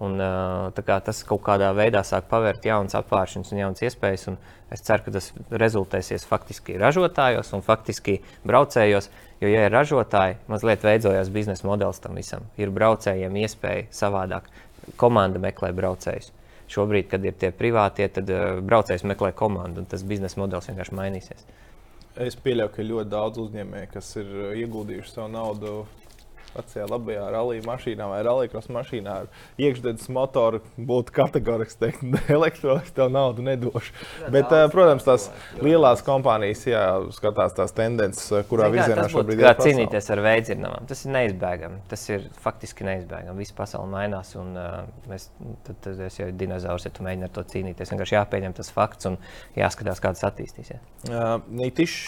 Un, uh, tas kaut kādā veidā sāk pavērt jaunas apgāršanas un jaunas iespējas. Un es ceru, ka tas rezultēsies faktiski ražotājos un faktiski braucējos. Jo, ja ir ražotāji, mazliet veidojās biznesa modelis tam visam. Ir braucējiem iespēja savādāk. Komanda meklē braucējus. Šobrīd, kad ir tie privātie, tad uh, braucējs meklē komandu, un tas biznesa modelis vienkārši mainīsies. Es pieļauju, ka ļoti daudz uzņēmēju, kas ir uh, ieguldījuši savu naudu vecajā labajā rallija mašīnā vai rallija mašīnā ar iekšzemes motoru būtu kategoriski teikt, elektroniski tev naudu nedošu. Jā, Bet, daudz, protams, tās jā, lielās kompānijas jā, skatās tās tendences, kurā virzienā šobrīd ir. Kā cīnīties ar veidzinām, tas ir neizbēgami. Tas ir faktiski neizbēgami. Visa pasaule mainās, un uh, mēs, tad, tad es jau dinozaurs, ja tu mēģini ar to cīnīties. Vienkārši jāpieņem tas fakts un jāskatās, kā tas attīstīsies. Uh, Nītišs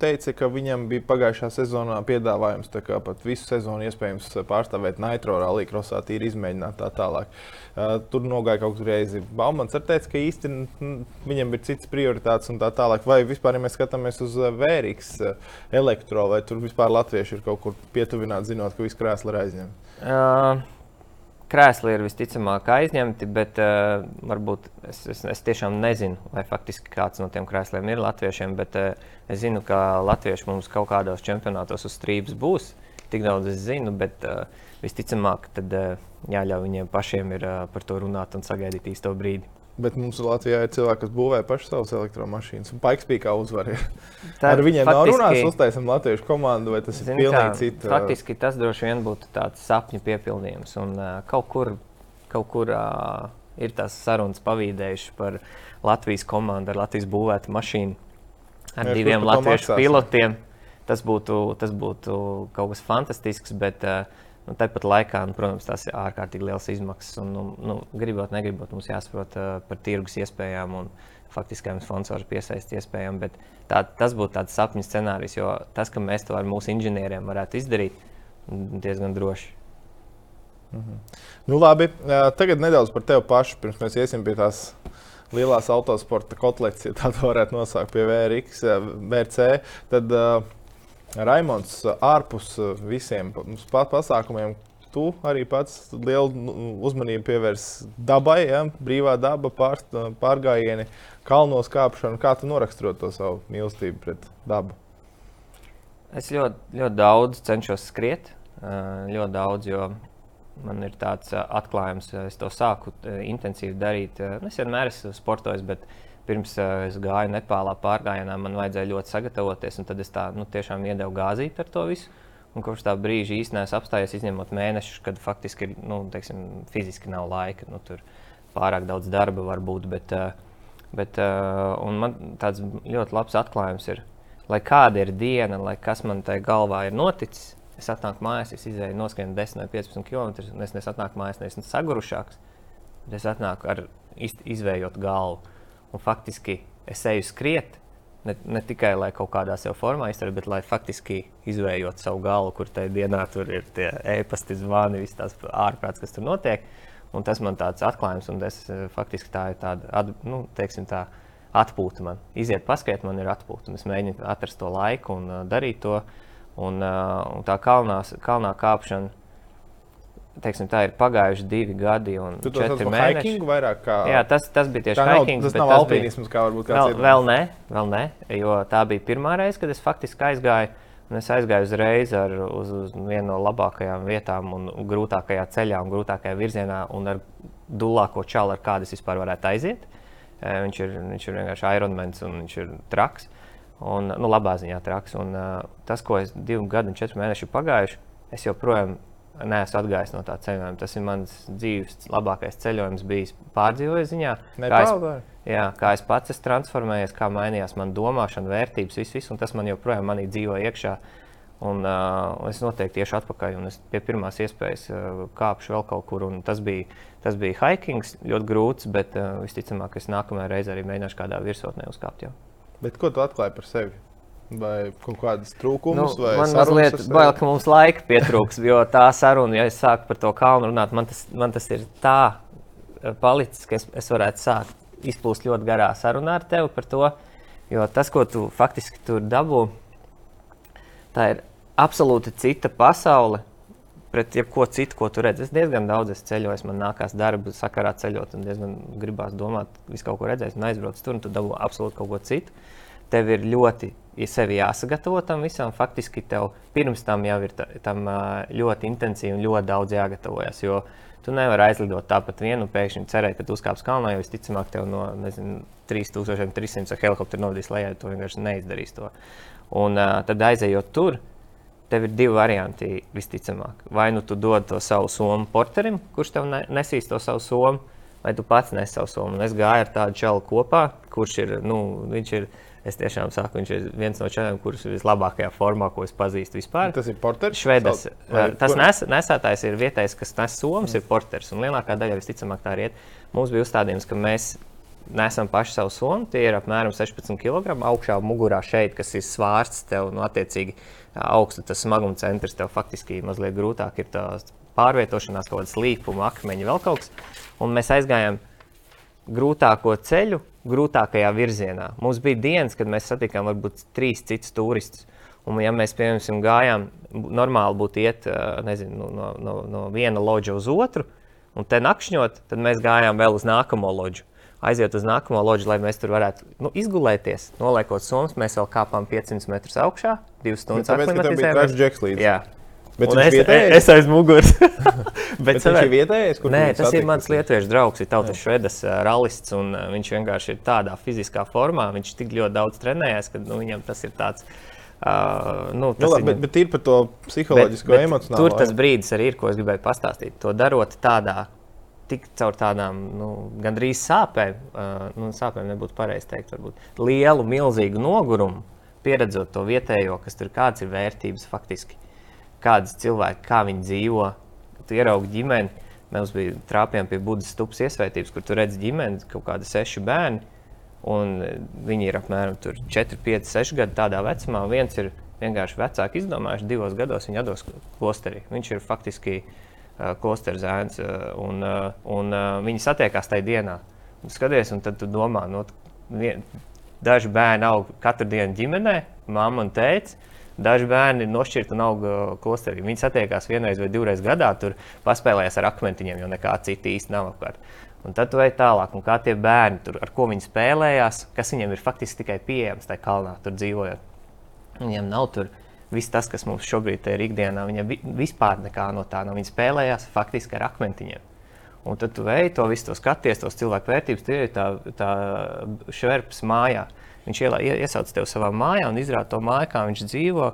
teica, ka viņam bija pagājušā sezonā piedāvājums pat visu sezonu iespējams pārstāvēt Nitro rallija krosā, tīri izmēģināt tā tālāk. Uh, tur nogāja kaut kur reizi. Baumans arī teica, ka īsti viņam ir citas prioritātes un tā tālāk. Vai vispār, ja mēs skatāmies uz Vēriks elektro, vai tur vispār latvieši ir kaut kur pietuvināti, zinot, ka viss krēsli ir aizņemts? Uh krēsli ir visticamāk aizņemti, bet uh, varbūt es, es, es tiešām nezinu, vai faktiski kāds no tiem krēsliem ir latviešiem. Bet uh, es zinu, ka latvieši mums kaut kādos čempionātos uz strīpas būs tik daudz es zinu, bet uh, visticamāk, tad uh, jāļauj viņiem pašiem ir, uh, par to runāt un sagaidīt īsto brīdi. Bet mums Latvijā ir cilvēki, kas būvē pašas savas elektromašīnas. Un Paiks bija kā uzvarēja. Ar viņiem faktiski, nav runāts, uztaisām latviešu komandu, vai tas ir pilnīgi cits. Faktiski tas droši vien būtu tāds sapņu piepildījums. Un uh, kaut kur, kaut kur uh, ir tās sarunas pavīdējušas par Latvijas komandu ar Latvijas būvētu mašīnu ar Jā, diviem latviešu pilotiem. Ne? Tas būtu, tas būtu kaut kas fantastisks, bet uh, nu, tāpat laikā, nu, protams, tas ir ārkārtīgi liels izmaksas. Un, nu, nu, gribot, negribot, mums jāsaprot uh, par tirgus iespējām un faktiskajām sponsoru piesaistīšanas iespējām. Bet tā, tas būtu tāds sapņu scenārijs, jo tas, ka mēs to ar mūsu inženieriem varētu izdarīt, diezgan droši. Mhm. Nu, labi, tagad nedaudz par tevi pašu, pirms mēs iesim pie tās lielās autosporta kotletes, ja tā varētu nosaukt pie VRX, VRC. Tad, uh, Raimons, ārpus uh, visiem pasākumiem, tu arī pats lielu nu, uzmanību pievērs dabai, ja? brīvā daba, pār, pārgājieni, kalnos kāpšanu. Kā tu noraksturo to savu mīlestību pret dabu? Es ļoti, ļoti daudz cenšos skriet, ļoti daudz, jo man ir tāds atklājums, es to sāku intensīvi darīt. Es vienmēr esmu sportojis, bet pirms uh, es gāju Nepālā pārgājienā, man vajadzēja ļoti sagatavoties, un tad es tā nu, tiešām iedevu gāzīt ar to visu. Un kopš tā brīža īstenībā esmu apstājies, izņemot mēnešus, kad faktiski ir, nu, teiksim, fiziski nav laika. Nu, tur pārāk daudz darba var būt. Bet, uh, bet, uh, man tāds ļoti labs atklājums ir, lai kāda ir diena, lai kas man tajā galvā ir noticis. Es atnāku mājās, es izēju noskrienu 10 vai 15 km. Es nesatnāku mājās, neesmu sagurušāks, es atnāku ar izvējot galvu. Un faktiski es eju skriet, ne, ne tikai lai kaut kādā sev formā izturētu, bet lai faktiski izvējot savu galvu, kur tajā dienā tur ir tie e-pasti, zvani, viss tās ārprāts, kas tur notiek. Un tas man tāds atklājums, un es, faktiski tā ir tāda, nu, teiksim, tā atpūta man. Iziet paskriet, man ir atpūta. Un es mēģinu atrast to laiku un uh, darīt to. Un, uh, un tā kalnā, kalnā kāpšana, teiksim, tā ir pagājuši divi gadi un Tu četri mēneši. hiking vairāk kā. Jā, tas, tas bija tieši tā nav, hiking. tas nav alpīnisms, kā varbūt kāds Vēl, ir. vēl nē, vēl nē, jo tā bija pirmā reize, kad es faktiski aizgāju. Un es aizgāju uzreiz ar, uz, uz vienu no labākajām vietām, un grūtākajā ceļā, un grūtākajā virzienā, un ar dulāko čalu, ar kādu es vispār varētu aiziet. Eh, Viņš ir, viņš ir vienkārši Ironmans un viņš ir traks. Un, nu, labā ziņā traks. Un, uh, tas, ko es divu gadu un četru mēnešu pagājuši, es joprojām neesmu atgājis no tā ceļojuma. Tas ir mans dzīves labākais ceļojums, bijis pārdzīvojis ziņā. kā es-? Jā, kā es pats esmu transformējies, kā mainījās mana domāšana, vērtības, viss, viss, un tas man joprojām manī dzīvo iekšā. Un, uh, es noteikti tieši atpakaļ, un es pie pirmās iespējas uh, kāpšu vēl kaut kur. un Tas bija, tas bija hikings, ļoti grūts, bet uh, visticamāk, es nākamajā reizē arī mēģināšu kādā virsotnē uzkāpt. Jau. Bet ko tu atklāji par sevi? Vai kaut kādas trūkumus? Nu, vai man mazliet bail, ka mums laika pietrūks, jo tā saruna, ja es sāku par to kalnu runāt, man tas, man tas ir tā eh, palicis, ka es, es varētu sākt izplūst ļoti garā sarunā ar tevi par to. Jo tas, ko tu faktiski tur dabū, tā ir absolūti cita pasaule. Pret jebko citu, ko tu redzi. Es diezgan daudz esmu ceļojis, man nākās darba sakarā ceļot, un diezgan gribās domāt, visu kaut ko redzēt, un aizbraukt tur, un tu dabū absolūti kaut ko citu. Tev ir ļoti ja sevi jāsagatavo tam visam. Faktiski tev pirms tam jau ir ta, tam ļoti intensīvi un ļoti daudz jāgatavojas. Jo tu nevari aizlidot tāpat vienu pēkšņi cerēt, ka tu uzkāpsi kalnā, jo visticamāk tev no nezinu, 3300 helikopteru novadīs lejā, tu vienkārši neizdarīsi to. Un uh, tad aizejot tur, tev ir divi varianti visticamāk. Vai nu tu dod to savu somu porterim, kurš tev ne, nesīs to savu somu, vai tu pats nes savu somu. Un es gāju ar tādu čalu kopā, kurš ir, nu, viņš ir, es tiešām saku, viņš ir viens no čaliem, kurš ir vislabākajā formā, ko es pazīstu vispār. Tas ir porteris. Švedas. Vai- Tas nes, nesētājs ir vietējais, kas nes somas, ir porters. Un lielākā daļa visticamāk tā arī ir. Mums bija uzstādījums, ka mēs nesam paši savu somu. Tie ir apmēram 16 kg. Augšā mugurā šeit, kas ir svārsts, tev nu, attiecīgi augstu tas smaguma centrs. Tev faktiski mazliet grūtāk ir pārvietošanās, kaut kādas līpuma, akmeņi, vēl kaut kas. Un mēs aizgājām grūtāko ceļu, grūtākajā virzienā. Mums bija dienas, kad mēs satikām varbūt trīs citus turistus. Un, ja mēs, piemēram, gājām, normāli būtu iet nezinu, nu, no, no, no viena loģa uz otru, un te nakšņot, tad mēs gājām vēl uz nākamo loģu. Aiziet uz nākamo loģu, lai mēs tur varētu nu, izgulēties, noliekot somas. Mēs vēl kāpām 500 metrus augšā, 2 stundas tāpēc, ka tev bija aklimatizējāmies. trešs džeks līdzi. Bet un es, vietējais? es aiz muguras. Bet viņš ir vietējais, kur Nē, tas ir satiksi? mans lietuviešu draugs, ir tautas švedas rallists. un, Viņš vienkārši ir tādā fiziskā formā, viņš tik ļoti daudz trenējies, ka nu, viņam tas ir tāds. Uh, nu, Nu, tas labi, bet, bet ir par to psiholoģisko, emocionālo. Tur tas brīdis arī ir, ko es gribēju pastāstīt. To darot tādā, tik caur tādām nu, gandrīz sāpēm, uh, nu, sāpēm nebūtu pareizi teikt, varbūt lielu, milzīgu nogurumu, pieredzot to vietējo, kas tur kādas ir vērtības faktiski, kādas cilvēki, kā viņi dzīvo. Tu ieraugi ģimeni, mēs bija trāpījām pie Budas stūpas iesvētības, kur tu redz ģimeni, kaut kādi seši bērni. Un eh, viņi ir apmēram 4, 5, 6 gadi tādā vecumā. Viens ir vienkārši vecāks, izdomājuši, divos gados viņa dos klosterī. Viņš ir faktiski uh, klostera zēns, uh, un, uh, un uh, viņi satiekās tajā dienā. Un skaties, un tad tu domā, no, vien, daži bērni aug katru dienu ģimenē, mamma un tēvs. Daži bērni ir nošķirti un aug uh, klosterī. Viņi satiekās vienreiz vai divreiz gadā, tur paspēlējās ar akmentiņiem, jo nekā cita īsti nav apkārt. Un tad tu ej tālāk, un kā tie bērni, tur, ar ko viņi spēlējās, kas viņiem ir faktiski tikai pieejams tajā kalnā, tur dzīvojot. Viņiem nav tur viss tas, kas mums šobrīd ir ikdienā. Viņiem vi vispār nekā no tā nav. Viņi spēlējās faktiski ar akmentiņiem. Un tad tu ej to visu, to skaties, tos cilvēku vērtības, tie ir tā, tā šverps mājā. Viņš ielā, ie- iesauc tevi savā mājā un izrāda to māju, kā viņš dzīvo.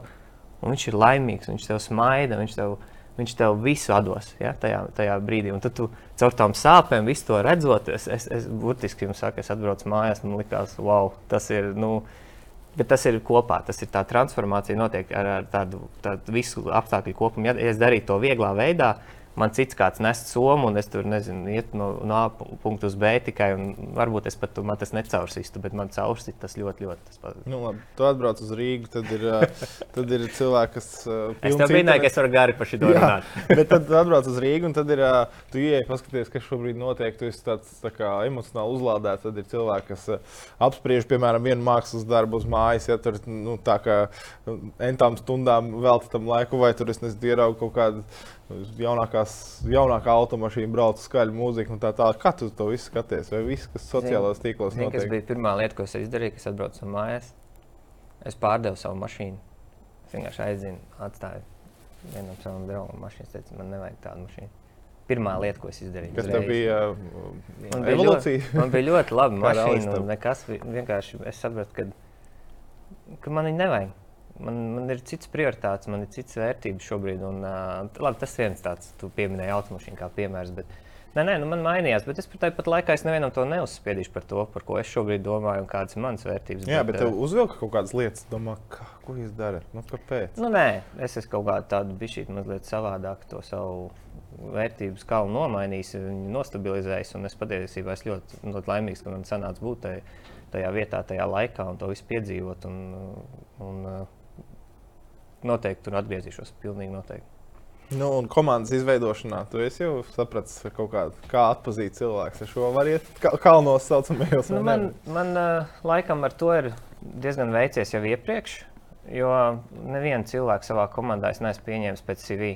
Viņš ir laimīgs, viņš tev smaida, viņš tev, viņš tev visu dos ja, tajā, tajā brīdī. Un tad tu caur tām sāpēm, visu to redzot, es, es, es burtiski jums saku, es atbraucu mājās, man likās, wow, tas ir. Nu, Bet tas ir kopā, tas ir tā transformācija, notiek ar, ar tādu, tādu visu apstākļu kopumu. Ja es darītu to vieglā veidā, man cits kāds nes somu, un es tur nezinu, iet no, no A punkta uz B tikai. Varbūt es pat man tas necaursistu, bet man caursit tas ļoti, ļoti. Tas nu, labi, tu atbrauc uz Rīgu, tad ir, tad ir cilvēki, kas. es tev brīnāju, ka es varu gari par šo runāt. bet tad atbrauc uz Rīgu, un tad ir, tu ieej, paskaties, kas šobrīd notiek. Tu esi tāds tā kā, emocionāli uzlādēts. Tad ir cilvēki, kas apspriež, piemēram, vienu mākslas darbu uz mājas, ja tur nu, tā kā entām stundām veltītam tam laiku, vai tur es nezinu, ieraugu kaut kādu jaunākās, jaunākā automašīna brauc skaļu mūziku un tā tālāk. Kā tu to visu skaties? Vai viss, kas sociālajos tīklos notiek? Tas bija pirmā lieta, ko es izdarīju, kad atbraucu no mājās. Es pārdevu savu mašīnu. Es vienkārši aizdzinu, atstāju vienam savam draugam mašīnu. Es teicu, man nevajag tādu mašīnu. Pirmā lieta, ko es izdarīju. Kas tev bija? Man bija evolūcija. Ļoti, man bija ļoti laba mašīna. Nekas, vienkārši es sapratu, ka, ka man viņa nevajag man, man ir cits prioritāts, man ir cits vērtības šobrīd. Un, uh, labi, tas viens tāds, tu pieminēji automašīnu kā piemērs. Bet, Nē, nē, nu man mainījās, bet es tāpat laikā es nevienam to neuzspiedīšu par to, par ko es šobrīd domāju un kādas ir manas vērtības. Jā, bet, bet tev uzvilka kaut kādas lietas, domā, kā, ko jūs darat? Nu, kāpēc? Nu, nē, es esmu kaut kādu tādu bišķītu mazliet savādāk to savu vērtības kalnu nomainījis, nostabilizējis. Un es patiesībā esmu ļoti, ļoti laimīgs, ka man sanāca būt tajā, tajā vietā, tajā laikā un to visu piedzīvot. Un, un, noteikti tur atgriezīšos. Pilnīgi noteikti. Nu, un komandas izveidošanā tu jau saprati, kā, kā atpazīt cilvēku. Ar šo var iet kalnos saucamajos. Nu, man man laikam ar to ir diezgan veicies jau iepriekš, jo nevienu cilvēku savā komandā es neesmu pieņēmis pēc CV.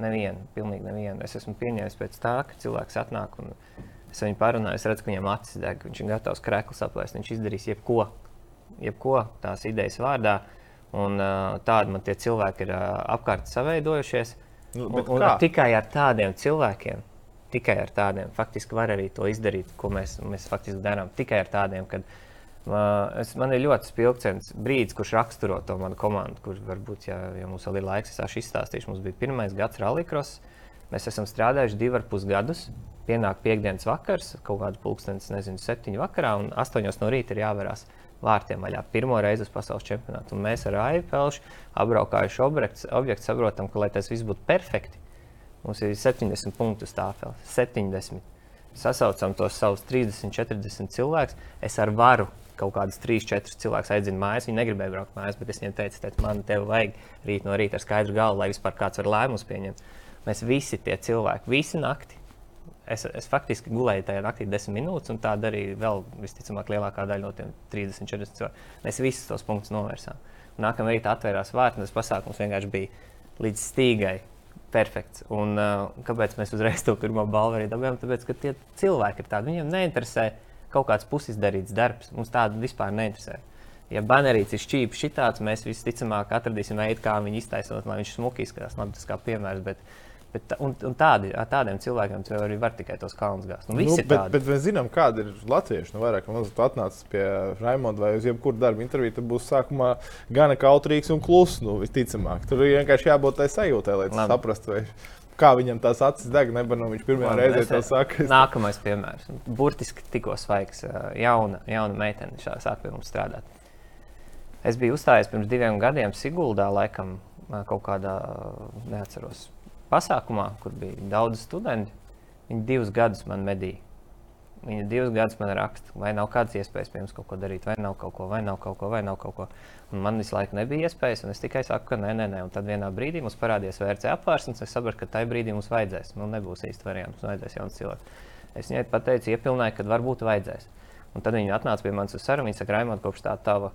Nevienu, pilnīgi nevienu. Es esmu pieņēmis pēc tā, ka cilvēks atnāk un es viņu parunāju, es redzu, ka viņam acis deg, viņš ir gatavs krēklus aplēst, viņš izdarīs jebko, jebko tās idejas vārdā. Uh, Un, uh, tādi man tie cilvēki ir uh, apkārt savaidojušies. Nu, un, un tikai ar tādiem cilvēkiem, tikai ar tādiem, faktiski var arī to izdarīt, ko mēs, mēs faktiski darām. Tikai ar tādiem, kad uh, es, man ir ļoti spilgts brīdis, kurš raksturo to manu komandu, kurš varbūt, ja, ja mums vēl ir laiks, es izstāstīšu. Mums bija pirmais gads Rallycross. Mēs esam strādājuši divus ar pus gadus. Pienāk piekdienas vakars, kaut kāda pulkstenis, nezinu, septiņu vakarā, un astoņos no rīta ir jāvērās vārtiem vaļā. Pirmo reizi uz pasaules čempionātu. Un mēs ar Aivu Pelšu apbraukājuši objektu, objektu saprotam, ka, lai tas viss būtu perfekti, mums ir 70 punktu stāvfelis. 70. Sasaucam tos savus 30, 40 cilvēkus. Es ar varu kaut kādus 3, 4 cilvēkus aizdzinu mājās. Viņi negribēja braukt mājās, bet es viņiem teicu, teicu man te vajag rīt no rīta ar skaidru galvu, lai vispār kāds var lēmumus pieņemt. Mēs visi tie cilvēki, visi nakti Es, es faktiski gulēju tajā naktī desmit minūtes, un tā darīja vēl visticamāk lielākā daļa no tiem 30, 40 cilvēkiem. Mēs visus tos punktus novērsām. Nākamā rītā atvērās vārti, un tas pasākums vienkārši bija līdz stīgai. Perfekts. Un, uh, kāpēc mēs uzreiz to pirmo balvu arī dabūjām? Tāpēc, ka tie cilvēki ir tādi, viņiem neinteresē kaut kāds pusizdarīts darbs. Mums tādu vispār neinteresē. Ja banerīts ir šķīps, šitāds, mēs visticamāk atradīsim veidu, kā viņu iztaisot, lai viņš smuki izskatās. Labi, tas kā piemērs, bet uh, Bet, un, un tādi, tādiem cilvēkiem jau arī var tikai tos kalnus gāzt. Nu, nu, bet, bet mēs zinām, kāda ir latvieši. Nu, vairāk vai mazāk atnācis pie Raimonda vai uz jebkuru darbu interviju, tad būs sākumā gana kautrīgs un kluss. Nu, visticamāk, tur ir vienkārši jābūt tai sajūtai, lai Labi. saprastu. Vai... Kā viņam tās acis deg, nebūtu nu, viņš pirmā reize to saka. Nākamais piemērs. Burtiski tikko svaigs, jauna, jauna meitene sāk pie mums strādāt. Es biju uzstājies pirms diviem gadiem Siguldā, laikam, kaut kādā, neatceros, pasākumā, kur bija daudz studentu. Viņi divus gadus man medīja. Viņa divus gadus man raksta, vai nav kādas iespējas pie jums kaut ko darīt, vai nav kaut ko, vai nav kaut ko, vai nav kaut ko. Un man visu laiku nebija iespējas, un es tikai saku, ka nē, nē, nē. Un tad vienā brīdī mums parādījās VRC apvārsnes, un es sapratu, ka tajā brīdī mums vajadzēs. Nu, nebūs īsti variants, mums vajadzēs jauns cilvēks. Es viņai pateicu, iepilnēju, ka varbūt vajadzēs. Un tad viņa atnāca pie manis uz sarunu. Viņa saka, Raimond, kopš tā tava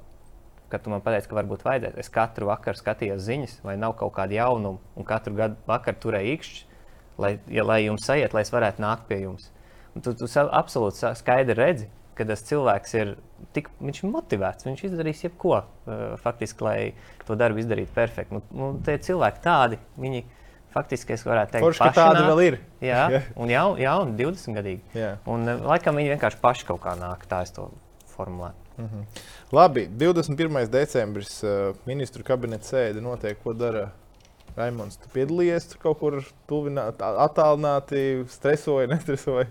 kad tu man pateici, ka varbūt vajadzēs. Es katru vakaru skatījos ziņas, vai nav kaut kāda jaunuma, un katru gadu vakaru turēju īkšķi, lai, ja, lai jums aiziet, lai es varētu nākt pie jums. Un tu, tu absolūti skaidri redzi, ka tas cilvēks ir tik viņš ir motivēts, viņš izdarīs jebko, uh, faktiski, lai to darbu izdarītu perfekti. Nu, nu, tie cilvēki tādi, viņi faktiski, es varētu teikt, Forši, ka tādi vēl ir. Jā, un jau, jau 20 gadīgi. Jā. Un uh, laikam viņi vienkārši paši kaut kā nāk, tā es to formulētu. Mm -hmm. Labi, 21. decembris uh, ministru kabineta sēde notiek, ko dara Raimons. Tu piedalījies tur kaut kur tuvināt, attālināti, stresoji, nestresoji?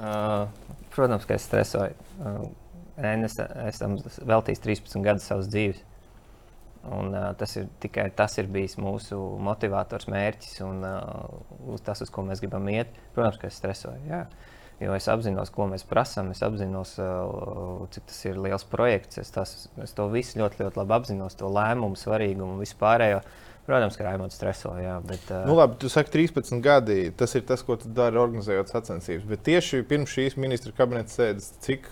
Uh, protams, ka es stresoju. Uh, es esmu veltījis 13 gadus savas dzīves. Un, uh, tas ir tikai tas ir bijis mūsu motivators, mērķis un uh, tas, uz ko mēs gribam iet. Protams, ka es stresoju. Jā. Jo es apzinos, ko mēs prasām, es apzinos, uh, cik tas ir liels projekts. Es, tas, es to visu ļoti, ļoti labi apzinos, to lēmumu, svarīgumu un vispārējo. Protams, ka Raimons streso. Jā, bet, uh... nu, labi, tu saki, 13 gadi. Tas ir tas, ko tu dari, organizējot sacensības. Bet tieši pirms šīs ministra kabineta sēdes, cik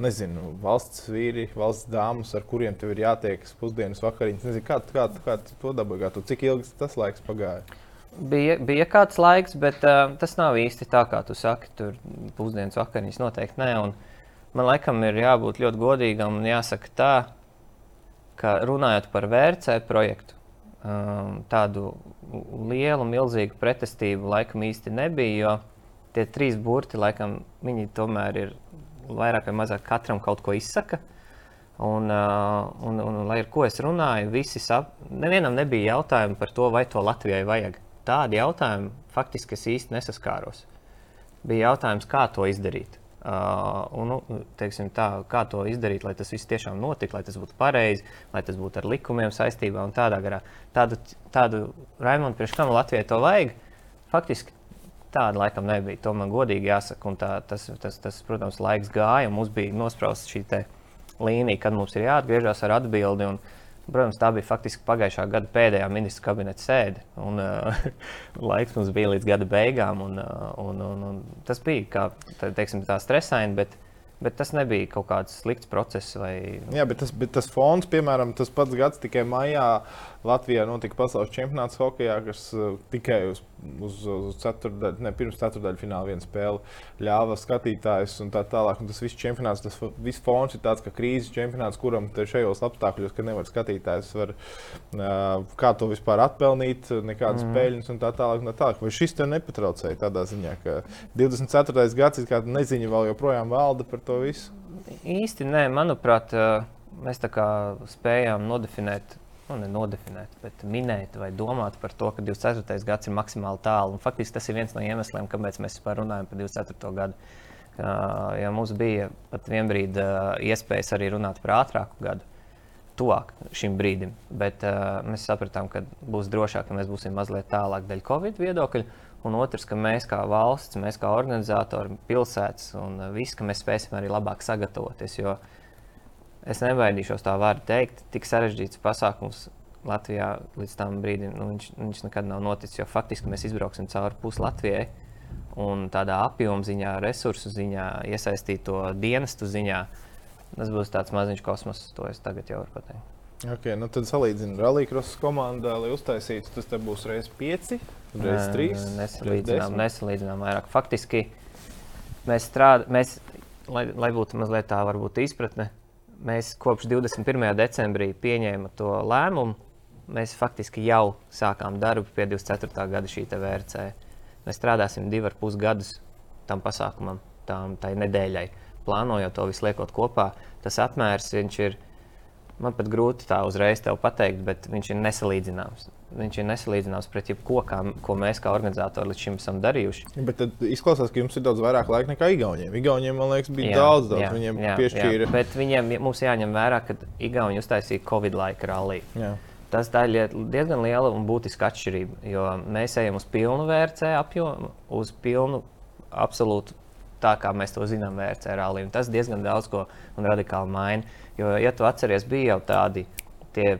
nezinu, valsts vīri, valsts dāmas, ar kuriem tev ir jātiekas pusdienas vakariņas. Nezinu, kā, kā, kā tu to dabūji, cik ilgi tas laiks pagāja. Bija, bija kāds laiks, bet uh, tas nav īsti tā, kā tu saki. Tur pusdienas vakariņas noteikti nē. Un man laikam ir jābūt ļoti godīgam un jāsaka tā, ka runājot par VRC projektu, um, tādu lielu, milzīgu pretestību laikam īsti nebija. Jo tie trīs burti, laikam, viņi tomēr ir vairāk vai mazāk katram kaut ko izsaka. Un, un, un, un lai ar ko es runāju, visi sap... nevienam nebija jautājumu par to, vai to Latvijai vajag. Tādi jautājumi faktiski es īsti nesaskāros. Bija jautājums, kā to izdarīt. Uh, un, nu, teiksim, tā, kā to izdarīt, lai tas viss tiešām notiktu, lai tas būtu pareizi, lai tas būtu ar likumiem saistībā un tādā garā. Tādu, tādu Raimondu, priekš kam Latvijai to vajag, faktiski tāda laikam nebija. To man godīgi jāsaka. Tā, tas, tas, tas, protams, laiks gāja, mums bija nosprausta šī līnija, kad mums ir jāatgriežas ar atbildi. Un, protams, tā bija faktiski pagājušā gada pēdējā ministra kabineta sēde. Un, uh, laiks mums bija līdz gada beigām. Un, uh, un, un, un tas bija kā, tā, teiksim, tā stresaini. Bet, Bet tas nebija kaut kāds slikts process. Vai... Jā, bet tas, bet tas fonds, piemēram, tas pats gads tikai maijā Latvijā notika pasaules čempionāts hokeja, kas uh, tikai uz, uz, uz ceturdaļu, ne pirms ceturdaļu fināla viena spēle ļāva skatītājus un tā tālāk. Un tas viss čempionāts, tas viss fons ir tāds kā krīzes čempionāts, kuram šajos apstākļos, kad nevar skatītājs, var, uh, kā to vispār atpelnīt, nekādas mm. peļņas un tā tālāk. Un tā tālāk. Vai šis te nepatraucēja tādā ziņā, ka 24. gadsimta kāda neziņa vēl joprojām valda par to visu? Īsti nē, manuprāt, uh, mēs tā kā spējām nodefinēt nu, nenodefinēt, bet minēt vai domāt par to, ka 24. gads ir maksimāli tālu. Un faktiski tas ir viens no iemesliem, kāpēc mēs vispār runājam par 24. gadu. Ja mums bija pat vienbrīd iespējas arī runāt par ātrāku gadu, tuvāk šim brīdim, bet mēs sapratām, ka būs drošāk, ka mēs būsim mazliet tālāk dēļ Covid viedokļa. Un otrs, ka mēs kā valsts, mēs kā organizatori, pilsētas un viss, ka mēs spēsim arī labāk sagatavoties. Jo uh, es nebaidīšos tā vārdu teikt, tik sarežģīts pasākums Latvijā līdz tam brīdim, nu, viņš, viņš nekad nav noticis. Jo faktiski mēs izbrauksim cauri pusi Latvijai. Un tādā apjoma ziņā, resursu ziņā, iesaistīto dienestu ziņā, tas būs tāds maziņš kosmos. To es tagad jau varu pateikt. Okay, nu tad salīdzinām Rallija komandā, lai uztaisītu. Tas būs reizes pieci, reizes trīs. Nesalīdzinām, nesalīdzinām vairāk. Faktiski mēs strādājam, lai, lai būtu mazliet tā varbūt izpratne mēs kopš 21. decembrī pieņēmām to lēmumu. Mēs faktiski jau sākām darbu pie 24. gada šī VRC. Mēs strādāsim divus ar pus gadus tam pasākumam, tam nedēļai. Plānojot to visu liekot kopā, tas apmērs ir Man pat grūti tā uzreiz pateikt, bet viņš ir nesalīdzināms. Viņš ir nesalīdzināms pret jebko, kā, ko mēs kā organizatori līdz šim esam darījuši. Bet izklausās, ka jums ir daudz vairāk laika nekā Igauniem. Igauniem, man liekas, bija jā, daudz, daudz. Jā, viņiem jā, piešķīra. Jā. Bet viņiem mums jāņem vērā, ka Igauni uztaisīja Covid laika rallija. Tas ir diezgan liela un būtiska atšķirība, jo mēs ejam uz pilnu VRC apjomu, uz pilnu absolūtu tā, kā mēs to zinām VRC rallija. Tas diezgan daudz ko un radikāli maina. Jo, ja tu atceries, bija jau tādi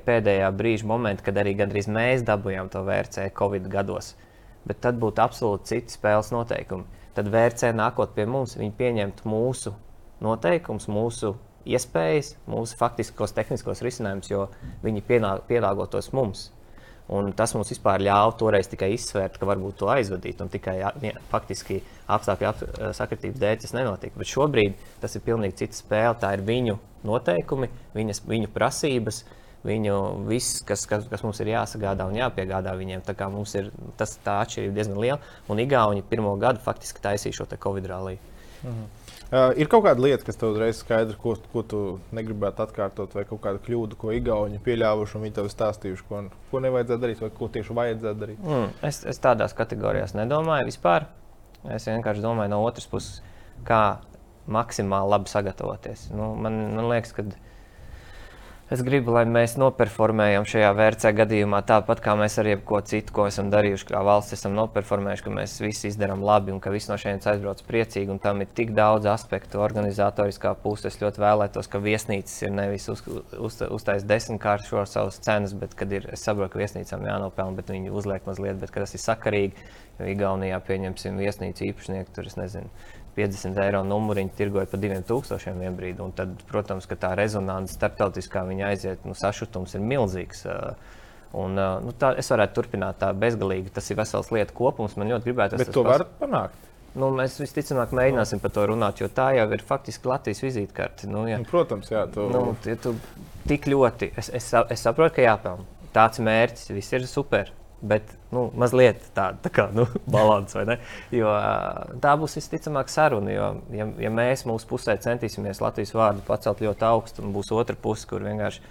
pēdējā brīža momenti, kad arī gandrīz mēs dabūjām to VRC Covid gados. Bet tad būtu absolūti citi spēles noteikumi. Tad VRC nākot pie mums, viņi pieņemtu mūsu noteikumus, mūsu iespējas, mūsu faktiskos tehniskos risinājumus, jo viņi pielāgotos mums. Un tas mums vispār ļāva toreiz tikai izsvērt, ka varbūt to aizvadīt. Un tikai ja, faktiski apstākļu ap, sakritības dēļ tas nenotika. Bet šobrīd tas ir pilnīgi cita spēle. Tā ir viņu noteikumi, viņas, viņu prasības, viņu viss, kas, kas, kas mums ir jāsagādā un jāpiegādā viņiem. Tā kā mums ir tas, tā atšķirība diezgan liela. Un Igauni pirmo gadu faktiski taisīja šo Covid ralliju. Mhm. Uh, ir kaut kāda lieta, kas tev uzreiz skaidra, ko, ko tu negribētu atkārtot, vai kaut kāda kļūda, ko Igauni pieļāvuši un viņi tev stāstījuši, ko, ko nevajadzētu darīt, vai ko tieši vajadzētu darīt? Mm, es, es tādās kategorijās nedomāju vispār. Es vienkārši domāju no otras puses, kā maksimāli labi sagatavoties. Nu, man, man liekas, ka Es gribu, lai mēs noperformējam šajā vērtē gadījumā tāpat, kā mēs ar jebko citu, ko esam darījuši, kā valsts esam noperformējuši, ka mēs visi izdarām labi un ka visi no šejienes aizbrauc priecīgi. Un tam ir tik daudz aspektu, organizatoriskā puse. Es ļoti vēlētos, ka viesnīcas ir nevis uz, uz, uztaisīt desmitkārt šo savas cenas, bet kad ir, es saprotu, ka viesnīcām jānopelna, bet viņi uzliek mazliet, bet tas ir sakarīgi. Jo Igaunijā pieņemsim viesnīcu īpašnieku, tur es nezinu 50 eiro numuriņu tirgoja par 2000 vienā brīdī. Tad, protams, ka tā rezonance starptautiskā viņa aiziet, nu, sašutums ir milzīgs. Un, nu, tā, es varētu turpināt tā bezgalīgi. Tas ir vesels lietu kopums. Man ļoti gribētu. Bet to var panākt. Nu, mēs visticamāk mēģināsim par to runāt, jo tā jau ir faktiski Latvijas vizītkarte. Nu, ja, nu, Protams, jā. Tu... Nu, ja tu tik ļoti, es, es, es saprotu, ka jāpelnā. Tāds mērķis, viss ir super. Bet nu, mazliet tāda tā kā, nu, balans, vai ne? Jo, tā būs visticamāk saruna. Jo, ja, ja mēs mūsu pusē centīsimies Latvijas vārdu pacelt ļoti augstu, un būs otra puse, kur vienkārši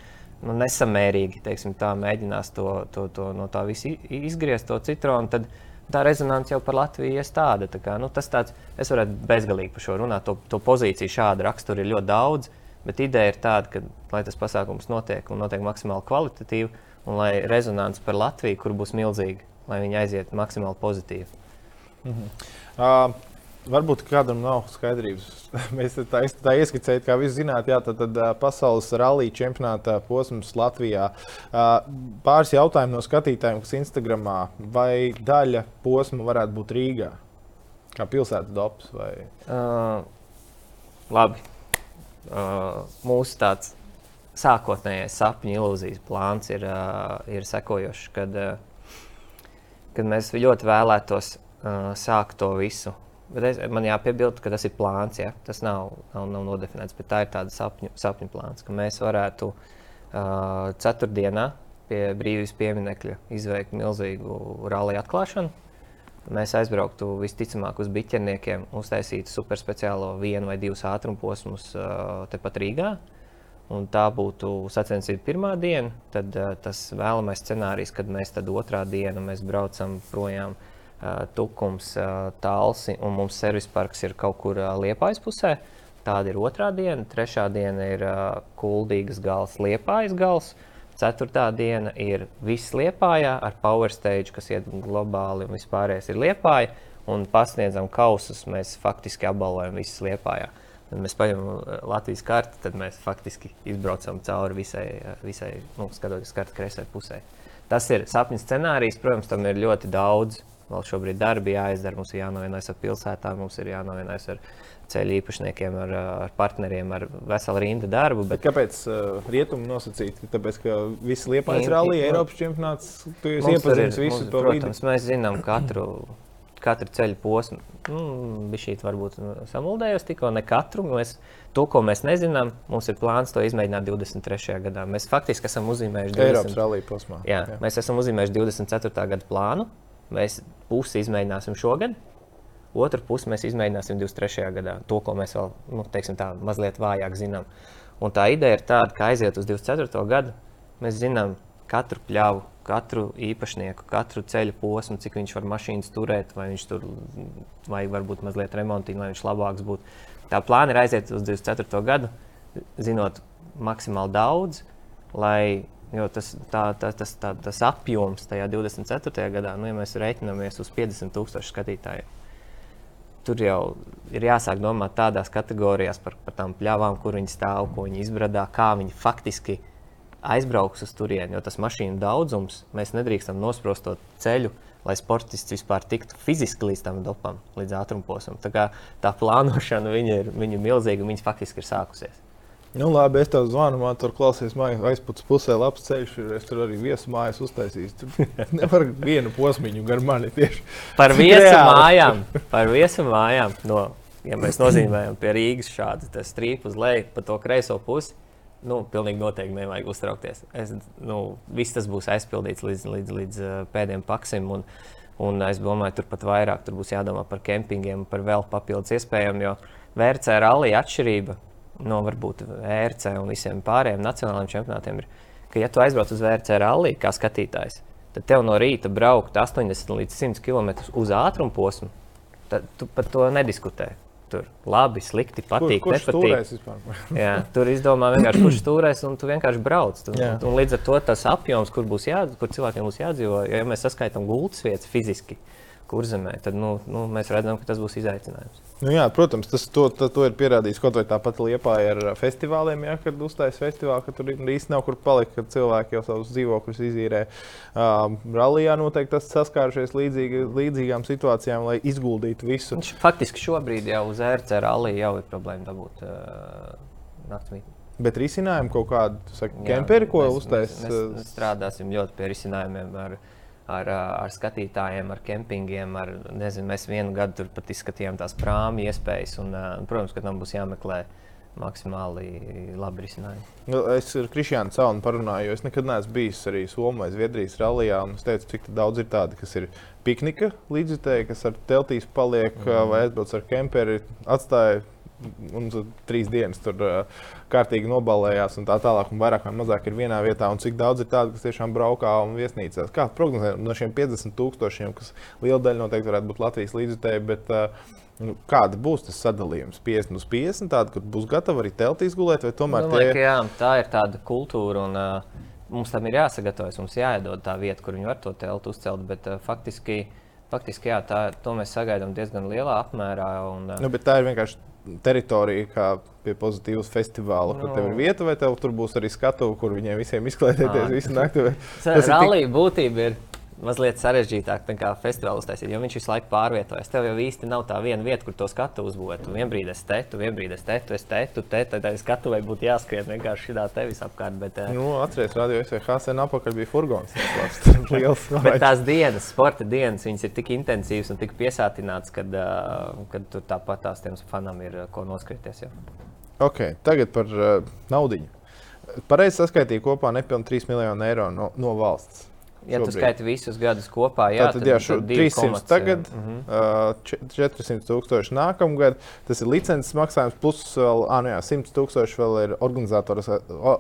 nu, nesamērīgi teiksim, tā, mēģinās to, to, to, no tā visa izgriezt, to citronu, tad tā rezonance jau par Latviju ir tāda. Tā kā, nu, tas tāds, es varētu bezgalīgi par šo runāt. To, to pozīciju šāda rakstura ir ļoti daudz, bet ideja ir tāda, ka, lai tas pasākums notiek un notiek maksimāli kvalitatīvi un lai rezonance par Latviju, kur būs milzīga, lai viņi aiziet maksimāli pozitīvi. Mm -hmm. uh, varbūt kādam nav skaidrības. Mēs tā, tā ieskicējām, kā jūs zināt, jā, tad, tad pasaules rallija čempionāta posms Latvijā. Pāris jautājumu no skatītājiem, kas Instagramā, vai daļa posma varētu būt Rīgā? Kā pilsētas dops? Vai? Uh, labi. Uh, mūsu tāds sākotnējais sapņu ilūzijas plāns ir, uh, ir sekojošs, kad, uh, kad mēs ļoti vēlētos uh, sākt to visu. Bet es, man jāpiebilst, ka tas ir plāns. Ja? Tas nav, nav, nav nodefinēts, bet tā ir tāda sapņu, sapņu plāns, ka mēs varētu uh, ceturtdienā pie brīvības pieminiekļa izveikt milzīgu rallija atklāšanu. Mēs aizbrauktu visticamāk uz biķerniekiem, uztaisītu superspeciālo vienu vai divus ātrumu posmus uh, tepat Rīgā. Uh, un tā būtu sacensība pirmā diena, tad uh, tas vēlamais scenārijs, kad mēs tad otrā diena mēs braucam projām uh, Tukums, uh, Tālsi un mums servis parks ir kaut kur uh, Liepājas pusē. Tāda ir otrā diena, trešā diena ir uh, Kuldīgas gals, Liepājas gals. Ceturtā diena ir viss Liepājā ar power stage, kas iet globāli un vispārējais ir Liepāja. Un pasniedzam kausus, mēs faktiski apbalvojam visus Liepājā. Uh, Tad mēs paņemam uh, Latvijas karti, tad mēs faktiski izbraucam cauri visai, uh, visai nu, skatoties kartes kreisai pusē. Tas ir sapņu scenārijs. Protams, tam ir ļoti daudz. Vēl šobrīd darbi jāizdara. Mums ir jānovienojas ar pilsētām, mums ir jānovienojas ar ceļu īpašniekiem, ar, uh, ar partneriem, ar veselu rindu darbu. Bet... Bet kāpēc uh, rietumu nosacīt? Tāpēc, ka visi liepais rallija, Eiropas čempionāts, tu jau iepazīsti visu to vidi. Protams, mēs zinām katru katru ceļu posmu. Mm, Bija šī varbūt samuldējos tikko, ne katru. Mēs, to, ko mēs nezinām, mums ir plāns to izmēģināt 23. gadā. Mēs faktiski esam uzzīmējuši 20... Eiropas rallija posmā. Jā, jā. Mēs esam uzzīmējuši 24. gada plānu. Mēs pusi izmēģināsim šogad. Otru pusi mēs izmēģināsim 23. gadā. To, ko mēs vēl nu, teiksim, tā, mazliet vājāk zinām. Un tā ideja ir tāda, ka aiziet uz 24. gadu, mēs zinām katru pļāvu, katru īpašnieku, katru ceļu posmu, cik viņš var mašīnas turēt, vai viņš tur vajag varbūt mazliet remontīt, lai viņš labāks būtu. Tā plāna ir aiziet uz 24. gadu, zinot maksimāli daudz, lai tas, tā, tā, tas, tā, tas apjoms tajā 24. gadā, nu, ja mēs reiķinamies uz 50,000 skatītājiem, tur jau ir jāsāk domāt tādās kategorijās par, par tām pļāvām, kur viņi stāv, ko viņi izbradā, kā viņi faktiski ir aizbrauks uz turieni, jo tas mašīnu daudzums mēs nedrīkstam nosprost to ceļu. Lai sportists vispār tiktu fiziski līdz tam dopam, līdz ātrumposam. Tā, tā plānošana viņa ir viņa milzīga, un viņa faktiski ir sākusies. Nu, labi, es tev zvanu, man tur klausies, mājas aizpūtas pusē, labs ceļš. Es tur arī viesu mājas uztaisīju. Tur nevar vienu posmiņu gar mani tieši. Par viesu mājām, par viesu mājām. No, ja mēs nozīmējam pie Rīgas šādu strīpu uz leju pa to kreiso pusi, nu, pilnīgi noteikti nevajag uztraukties. Es, nu, viss tas būs aizpildīts līdz, līdz, līdz pēdējiem paksim. Un, un es domāju, tur pat vairāk tur būs jādomā par kempingiem, par vēl papildus iespējām. Jo VRC rallija atšķirība no varbūt VRC un visiem pārējiem nacionālajiem čempionātiem ir, ka, ja tu aizbrauc uz VRC rallija kā skatītājs, tad tev no rīta braukt 80 līdz 100 km uz ātrumu posmu, tad tu par to nediskutē. Tur labi, slikti, patīk, Kur, nepatīk. Jā, tur izdomā vienkārši, kurš stūrēs, un tu vienkārši brauc. Tu, Jā. un līdz ar to tas apjoms, kur, būs jā, kur cilvēkiem būs jādzīvo, ja mēs saskaitām gultas vietas fiziski, kur zemē, tad nu, nu, mēs redzam, ka tas būs izaicinājums. Nu, jā, protams, tas to, to, to ir pierādījis kaut vai tāpat Lietpā ar festivāliem. Jā, kad uzstājas festivāli, ka tur īstenībā nav kur palikt, kad cilvēki jau savus dzīvokļus izīrē. Um, Rallijā noteikti tas saskārušies līdzīgi, līdzīgām situācijām, lai izguldītu visu. Faktiski šobrīd jau uz ērce rallija jau ir problēma dabūt uh, naktsmītni. Bet risinājumu kaut kādu, Jā, kemperi, ko mēs- uztais. Mēs, mēs, strādāsim ļoti pie risinājumiem ar, ar, ar skatītājiem, ar kempingiem. Ar, nezinu, mēs vienu gadu tur pat izskatījām tās prāmi iespējas. Un, protams, ka tam būs jāmeklē maksimāli labi risinājumi. Nu, Es ar Krišjānu Caunu parunāju, jo es nekad neesmu bijis arī Somijā, Zviedrijas rallijā. un Es teicu, cik daudz ir tādi, kas ir piknika līdzjutēji, kas ar teltīs paliek mm. vai aizbrauc ar kemperi, atstāja un trīs dienas tur uh, kārtīgi nobalējās un tā tālāk. Un vairāk vai mazāk ir vienā vietā. Un cik daudz ir tādu, kas tiešām braukā un viesnīcās. Kā prognozē no šiem 50 tūkstošiem, kas liela daļa noteikti varētu būt Latvijas līdzjutēji. Bet, uh, nu, Kāda būs tas sadalījums? 50 uz 50, tāda, kur būs gatava arī teltīs gulēt, vai tomēr Domāju, tie jā, tā ir tāda kultūra. Un, uh, mums tam ir jāsagatavojas, mums jāiedod tā vieta, kur viņi var to telpu uzcelt. Bet uh, faktiski, faktiski jā, tā, to mēs sagaidām diezgan lielā apmērā. Un, uh, Nu, tā ir vienkārši teritorija, kā pie pozitīvas festivāla, kur Nu. tev ir vieta, vai tev tur būs arī skatuve, kur viņiem visiem izklaidēties Ā. visu nakti. vai- Tas ir tik- būtība ir mazliet sarežģītāka nekā festivāla uztaisīt, jo viņš visu laiku pārvietojas. Tev jau īsti nav tā viena vieta, kur to skatu uzbūvēt. Tu vienbrīd esi te, tu vienbrīd esi te, tu esi te, tu te, tad tai skatu vai būtu jāskrien vienkārši šitā tevis apkārt. Bet, eh, Nu, atceries, radio SVH sen apakaļ bija furgons. Liels. Bet tās dienas, sporta dienas, viņas ir tik intensīvas un tik piesātinātas, ka uh, kad tur tāpat tās tiem fanam ir uh, ko noskrieties. Jau. Okay, tagad par uh, naudu. Pareizi saskaitīja kopā nepilnīgi 3 miljonu eiro no, no valsts. Ja tu šobrīd. skaiti visus gadus kopā, jā, Jā, tad, jā, šo tad divi 300 komats, tagad, uh, če- 400 tūkstoši nākamgad. Tas ir licences maksājums, plus vēl ah, nu jā, 100 tūkstoši vēl ir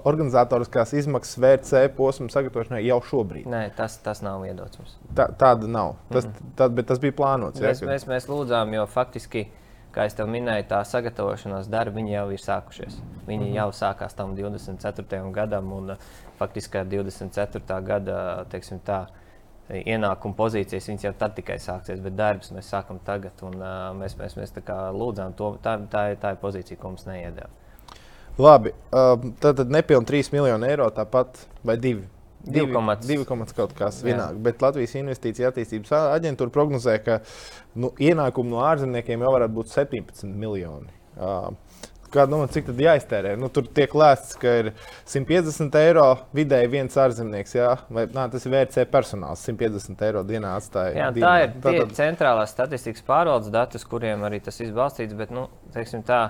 organizatoriskās izmaksas VRC posma sagatavošanai jau šobrīd. Nē, tas, tas nav iedots mums. Tā, tāda nav. Tas, tā, bet tas bija plānots. jā, Mēs, ka- mēs, mēs lūdzām, jo faktiski, kā jau minēju, tā sagatavošanās darbi viņi jau ir sākušies. Viņi jau sākās tam 24. gadam, un faktiski ar 24. gada teiksim, tā, ienākuma pozīcijas viņas jau tad tikai sāksies, bet darbs mēs sākam tagad. Un, uh, mēs, mēs, mēs tā kā lūdzām to. Tā, tā, tā ir pozīcija, ko mums neiedēva. Labi, um, tad, tad nepilnīgi 3 miljoni eiro tāpat vai 2. Divi komats. 2 komats kaut kas vienāk. Bet Latvijas Investīcija attīstības aģentūra prognozē, ka nu, ienākumi no ārzemniekiem jau varētu būt 17 miljoni. Uh, Kā domā, cik tad jāiztērē? Nu, tur tiek lēsts, ka ir 150 eiro vidēji viens ārzemnieks. Jā? Vai, nā, tas ir VRC personāls. 150 eiro dienā atstāja. Jā, dienā. tā ir tie Tātad- ir centrālās statistikas pārvaldes dati, kuriem arī tas ir balstīts. Bet, nu, teiksim tā,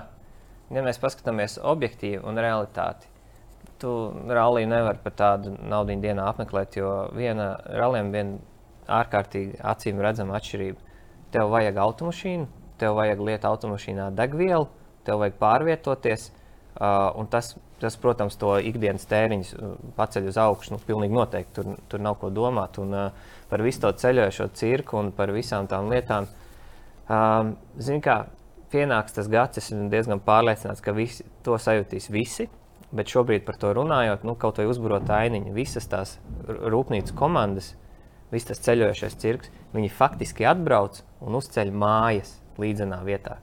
ja mēs paskatāmies objektīvi un realitāti, tu rallija nevar par tādu naudu dienā apmeklēt, jo viena rallija ir ārkārtīgi acīm redzama atšķirība. Tev vajag automašīnu, tev vajag lietot automašīnā degvielu, tev vajag pārvietoties. Uh, tas, tas, protams, to ikdienas tēriņus uh, paceļ uz augšu. Nu, pilnīgi noteikti tur, tur nav ko domāt. Un, uh, par visu to ceļojošo cirku un par visām tām lietām. Um, Ziniet, kā pienāks tas gads, es esmu diezgan pārliecināts, ka visi, to sajutīs visi. Bet šobrīd par to runājot, nu, kaut vai uzburot ainiņu, visas tās rūpnīcas komandas, visas tas ceļojošais cirks, viņi faktiski atbrauc un uzceļ mājas līdzenā vietā.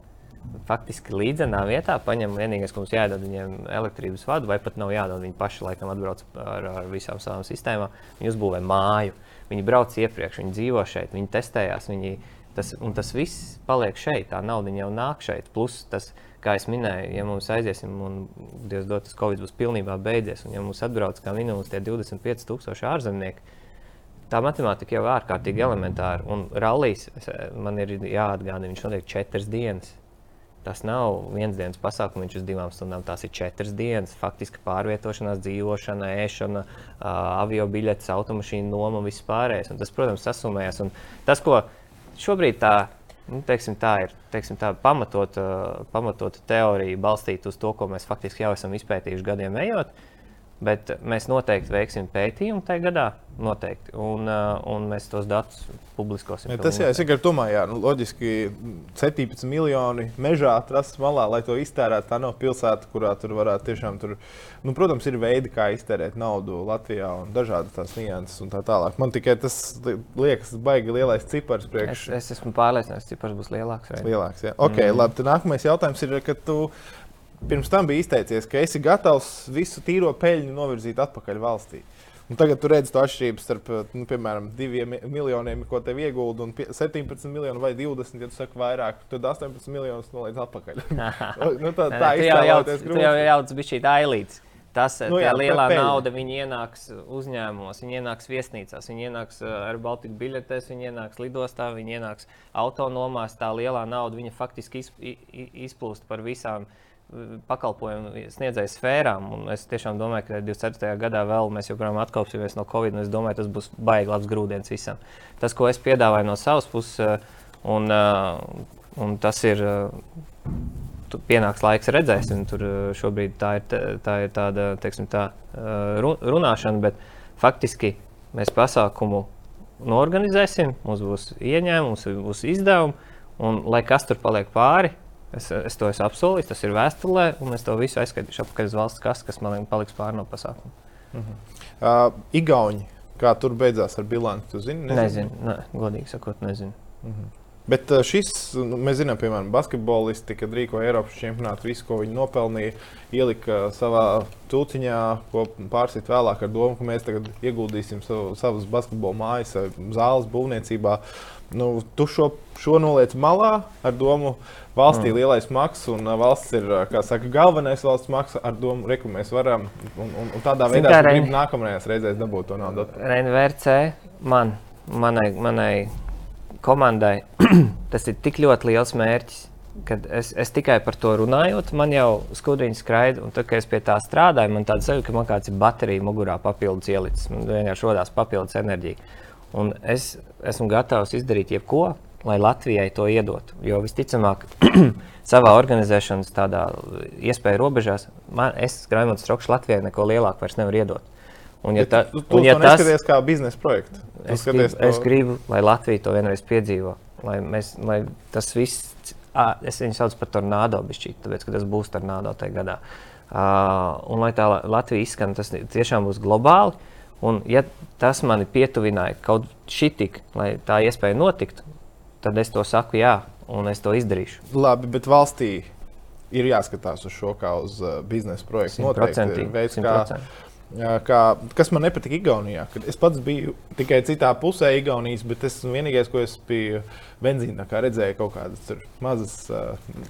Faktiski līdzenā vietā paņem vienīgais, ko mums jādod viņiem elektrības vadu, vai pat nav jādod. Viņi paši laikam atbrauc ar, ar visām savām sistēmām. Viņi uzbūvē māju, viņi brauc iepriekš, viņi dzīvo šeit, viņi testējās. Viņi, tas, tas viss paliek šeit, tā nauda jau nāk šeit. Plus, tas, kā jau minēju, ja mums aiziesim un Dievs dod, tas Covid būs pilnībā beidzies, un ja mums atbrauc kā minimums tie 25,000 ārzemnieki, tā matemātika jau ir ārkārtīgi elementāra. Un rallies es, man ir jāatgādina, viņš notiek četras dienas. Tas nav viens dienas pasākums, viņš uz divām stundām. Tās ir četras dienas. Faktiski pārvietošanās, dzīvošana, ēšana, uh, avio biļetes, automašīna noma un viss pārējais. Un tas, protams, sasumējas. Un tas, ko šobrīd tā, nu, teiksim, tā ir teiksim, tā pamatota, pamatota teorija, balstīta uz to, ko mēs faktiski jau esam izpētījuši gadiem ejot, Bet mēs noteikti veiksim pētījumu tajā gadā. Noteikti. Un, uh, un mēs tos datus publiskosim. Ja, tas jau ir grūti. Tomēr, jā, nu, loģiski 17 miljoni mežā atrastas malā, lai to iztērētu. Tā nav pilsēta, kurā tur varētu tiešām tur. Nu, protams, ir veidi, kā iztērēt naudu Latvijā un dažādas tās nianses un tā tālāk. Man tikai tas liekas, baigi lielais cipars priekš. Es, es esmu pārliecināts, ka cipars būs lielāks. Vai? Lielāks, jā. Ok, mm. labi. Nākamais jautājums ir, ka tu pirms tam biji izteicies, ka esi gatavs visu tīro peļņu novirzīt atpakaļ valstī. Un tagad tu redz to atšķirību starp, nu, piemēram, diviem miljoniem, ko tev iegūda, un 17 miljonu vai 20, ja tu saki vairāk, tad 18 miljonus noliec atpakaļ. nu, tā tā ir. Tu jau jauc bija šī ailīte. Tas nu, jā, lielā nauda, viņi ienāks uzņēmumos, viņi ienāks viesnīcās, viņi ienāks ar Baltiku biļetēs, viņi ienāks lidostā, viņi ienāks autonomās. Tā lielā nauda, viņa faktiski izplūst par visām uh, pakalpojumu sniedzēju sfērām. Es tiešām domāju, ka 24. gadā vēl mēs joprojām atkopsimies no Covid. Es domāju, tas būs baigi labs grūdienis visam. Tas, ko es piedāvāju no savas puses, eh, un, eh, un tas ir. Eh, pienāks laiks, redzēsim. Tur šobrīd tā ir, tā ir tāda teiksim, tā, runāšana, bet faktiski mēs pasākumu norganizēsim, mums būs ieņēmumi, mums būs izdevumi, un lai kas tur paliek pāri, Es, es to esmu apsolījis, tas ir vēstulē, un es to visu aizskaitīšu atpakaļ uz valsts kasu, kas man paliks pāri no pasākuma. Uh -huh. uh, Igauni, kā tur beidzās ar bilanci, tu zini? Nezinu, nezinu ne, godīgi sakot, nezinu. Uh mhm. -huh. Bet uh, šis, nu, mēs zinām, piemēram, basketbolisti, kad rīkoja Eiropas čempionātu, visu, ko viņi nopelnīja, ielika savā tūciņā, ko pārsīt vēlāk ar domu, ka mēs tagad ieguldīsim savu, savas basketbola mājas, zāles būvniecībā. Nu, tu šo, šo noliec malā ar domu, valstī mm. lielais maksas, un valsts ir saka, galvenais valsts maksas ar domu, ka mēs varam. Un, un, un tādā veidā mēs gribam nākamajās reizēs dabūt to naudu. RNVC man, manai, manai komandai tas ir tik ļoti liels mērķis. Kad es, es tikai par to runāju, man jau skudriņš skraida, un tad, kad es pie tā strādāju, man tāds sajūta, ka man kāds ir baterija mugurā papildus ielicis. Man vienkārši radās papildus enerģija. Un es esmu gatavs izdarīt jebko, lai Latvijai to iedotu. Jo visticamāk, savā organizēšanas tādā iespēju robežās, man, es Grāmatas Strokšs Latvijai neko lielāku vairs nevaru iedot. Un, ja, ta, tu, tu un, ja tas ir kā biznesa projekts, es, gribu, to... es gribu, lai Latvija to vienreiz piedzīvo. Lai, mēs, lai tas viss, à, es viņu saucu par tornado, bišķīt, tāpēc, ka tas būs tornado tajā gadā. Uh, un lai tā Latvija izskan, tas tiešām būs globāli. Un, ja tas mani pietuvināja kaut šitik, lai tā iespēja notikt, tad es to saku, jā, un es to izdarīšu. Labi, bet valstī ir jāskatās uz šo kā uz uh, biznesa projektu. Noteikti ir veids, kā, kā, kas man nepatika Igaunijā. Es pats biju tikai citā pusē Igaunijas, bet tas vienīgais, ko es biju benzīnā, redzēju kaut kādas mazas,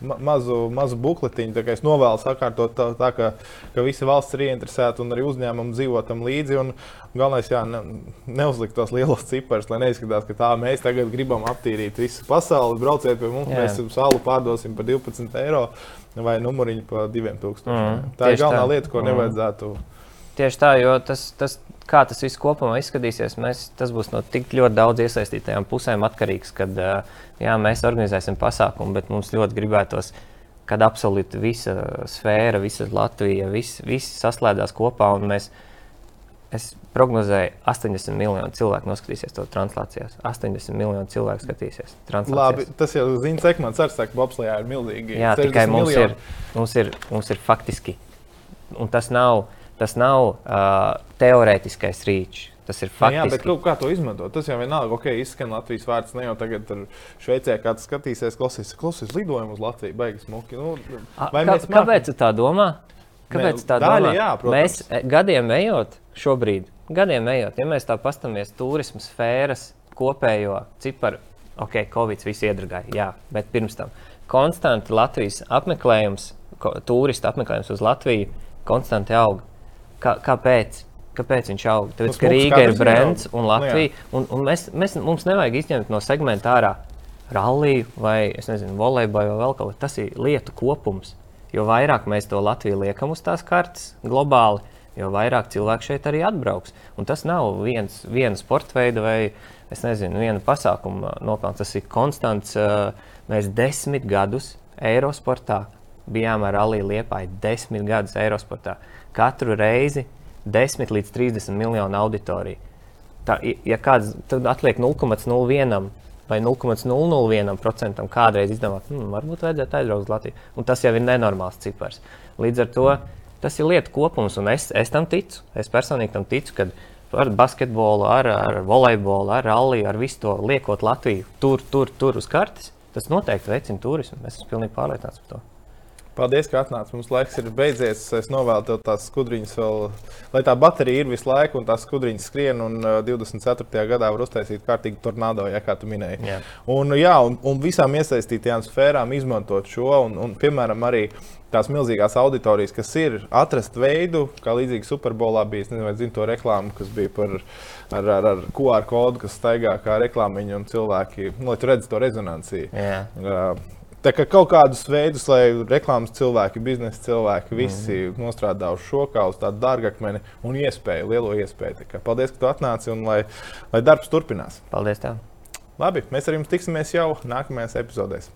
ma mazu, mazu bukletiņu. Es novēlu sakārtot tā, tā ka, ka visa valsts ir ieinteresēta un arī uzņēmumi dzīvo tam līdzi. Un, galvenais, jā, ne, neuzlikt tos lielos ciparus, lai neizskatās, ka tā mēs tagad gribam aptīrīt visu pasauli. Brauciet pie mums, jā. mēs jums salu pārdosim par 12 eiro vai numuriņu par 2000. Mm, tā ir galvenā tā. lieta, ko mm. nevajadzētu Tieši tā, jo tas, tas kā tas viss kopumā izskatīsies, mēs, tas būs no tik ļoti daudz iesaistītajām pusēm atkarīgs, kad jā, mēs organizēsim pasākumu, bet mums ļoti gribētos, kad absolūti visa sfēra, visa Latvija, viss vis saslēdzās kopā. Mēs, es prognozēju, 80 miljonu cilvēku noskatīsies to translācijās. 80 miljonu cilvēku skatīsies. Labi, tas jau zina, cik man ceras, ka Bobslijā ir milzīgi. Jā, tikai mums miljoni. ir, mums, ir, mums ir faktiski, un tas nav Tas nav uh, teorētiskais rīčs. Tas ir faktiski. Jā, bet kā to izmantot? Tas jau vienalga, ok, izskan Latvijas vārds. Ne jau tagad Šveicē kāds skatīsies, klausīs, klausīs lidojumu uz Latviju, beigas muki. Nu, vai Kā, kāpēc tu tā domā? Kāpēc tā daļa, domā? Jā, protams. mēs e, gadiem ejot, šobrīd, gadiem ejot, ja mēs tā pastāmies turismu sfēras kopējo ciparu, ok, Covid viss iedragāja, jā, bet pirms tam konstanti Latvijas apmeklējums, turistu apmeklējums uz Latviju konstanti auga. Kā, kāpēc? Kāpēc viņš aug? Tāpēc, ka Rīga ir brands un Latvija. Nu, un, un mēs, mēs, mums nevajag izņemt no segmenta ārā ralliju vai nezinu, volejbolu vai vēl kaut ko. Tas ir lietu kopums. Jo vairāk mēs to Latviju liekam uz tās kartes globāli, jo vairāk cilvēku šeit arī atbrauks. Un tas nav viens, viena sporta veida vai nezinu, viena pasākuma nopelns. Tas ir konstants. Mēs desmit gadus Eirosportā bijām ar Aliju Liepāju, desmit gadus Eirosportā katru reizi 10 līdz 30 miljonu auditoriju. Tā, ja kāds tad atliek 0,01 vai 0,001% kādreiz izdomāt, hmm, varbūt vajadzētu aizbraukt uz Latviju. Un tas jau ir nenormāls cipars. Līdz ar to tas ir lietu kopums, un es, es tam ticu. Es personīgi tam ticu, ka ar basketbolu, ar, ar volejbolu, ar ralliju, ar visu to liekot Latviju tur, tur, tur uz kartes, tas noteikti veicina turismu. Es esmu pilnīgi pārliecināts par to. Paldies, ka atnācāt. Mums laiks ir beidzies. Es novēlu tev tās skudriņas vēl, lai tā baterija ir visu laiku un tās skudriņas skrien. Un 24. gadā var uztaisīt kārtīgi tornado, ja kā tu minēji. Jā. Un, jā, un, un visām iesaistītajām sfērām izmantot šo, un, un piemēram, arī tās milzīgās auditorijas, kas ir atrast veidu, kā līdzīgi Superbolā bija. Es nezinu, vai zinu to reklāmu, kas bija par ar, ar, ar QR kodu, kas staigā kā reklāmiņa un cilvēki, nu, lai tu redzētu to rezonanciju. Yeah. Uh, Tā kā kaut kādus veidus, lai reklāmas cilvēki, biznesa cilvēki, visi mm. nostrādā uz šo kā uz tādu dārgakmeni un iespēju, lielo iespēju. Kā, paldies, ka tu atnāci un lai, lai darbs turpinās. Paldies! Tev. Labi, mēs ar jums tiksimies jau nākamajās epizodēs.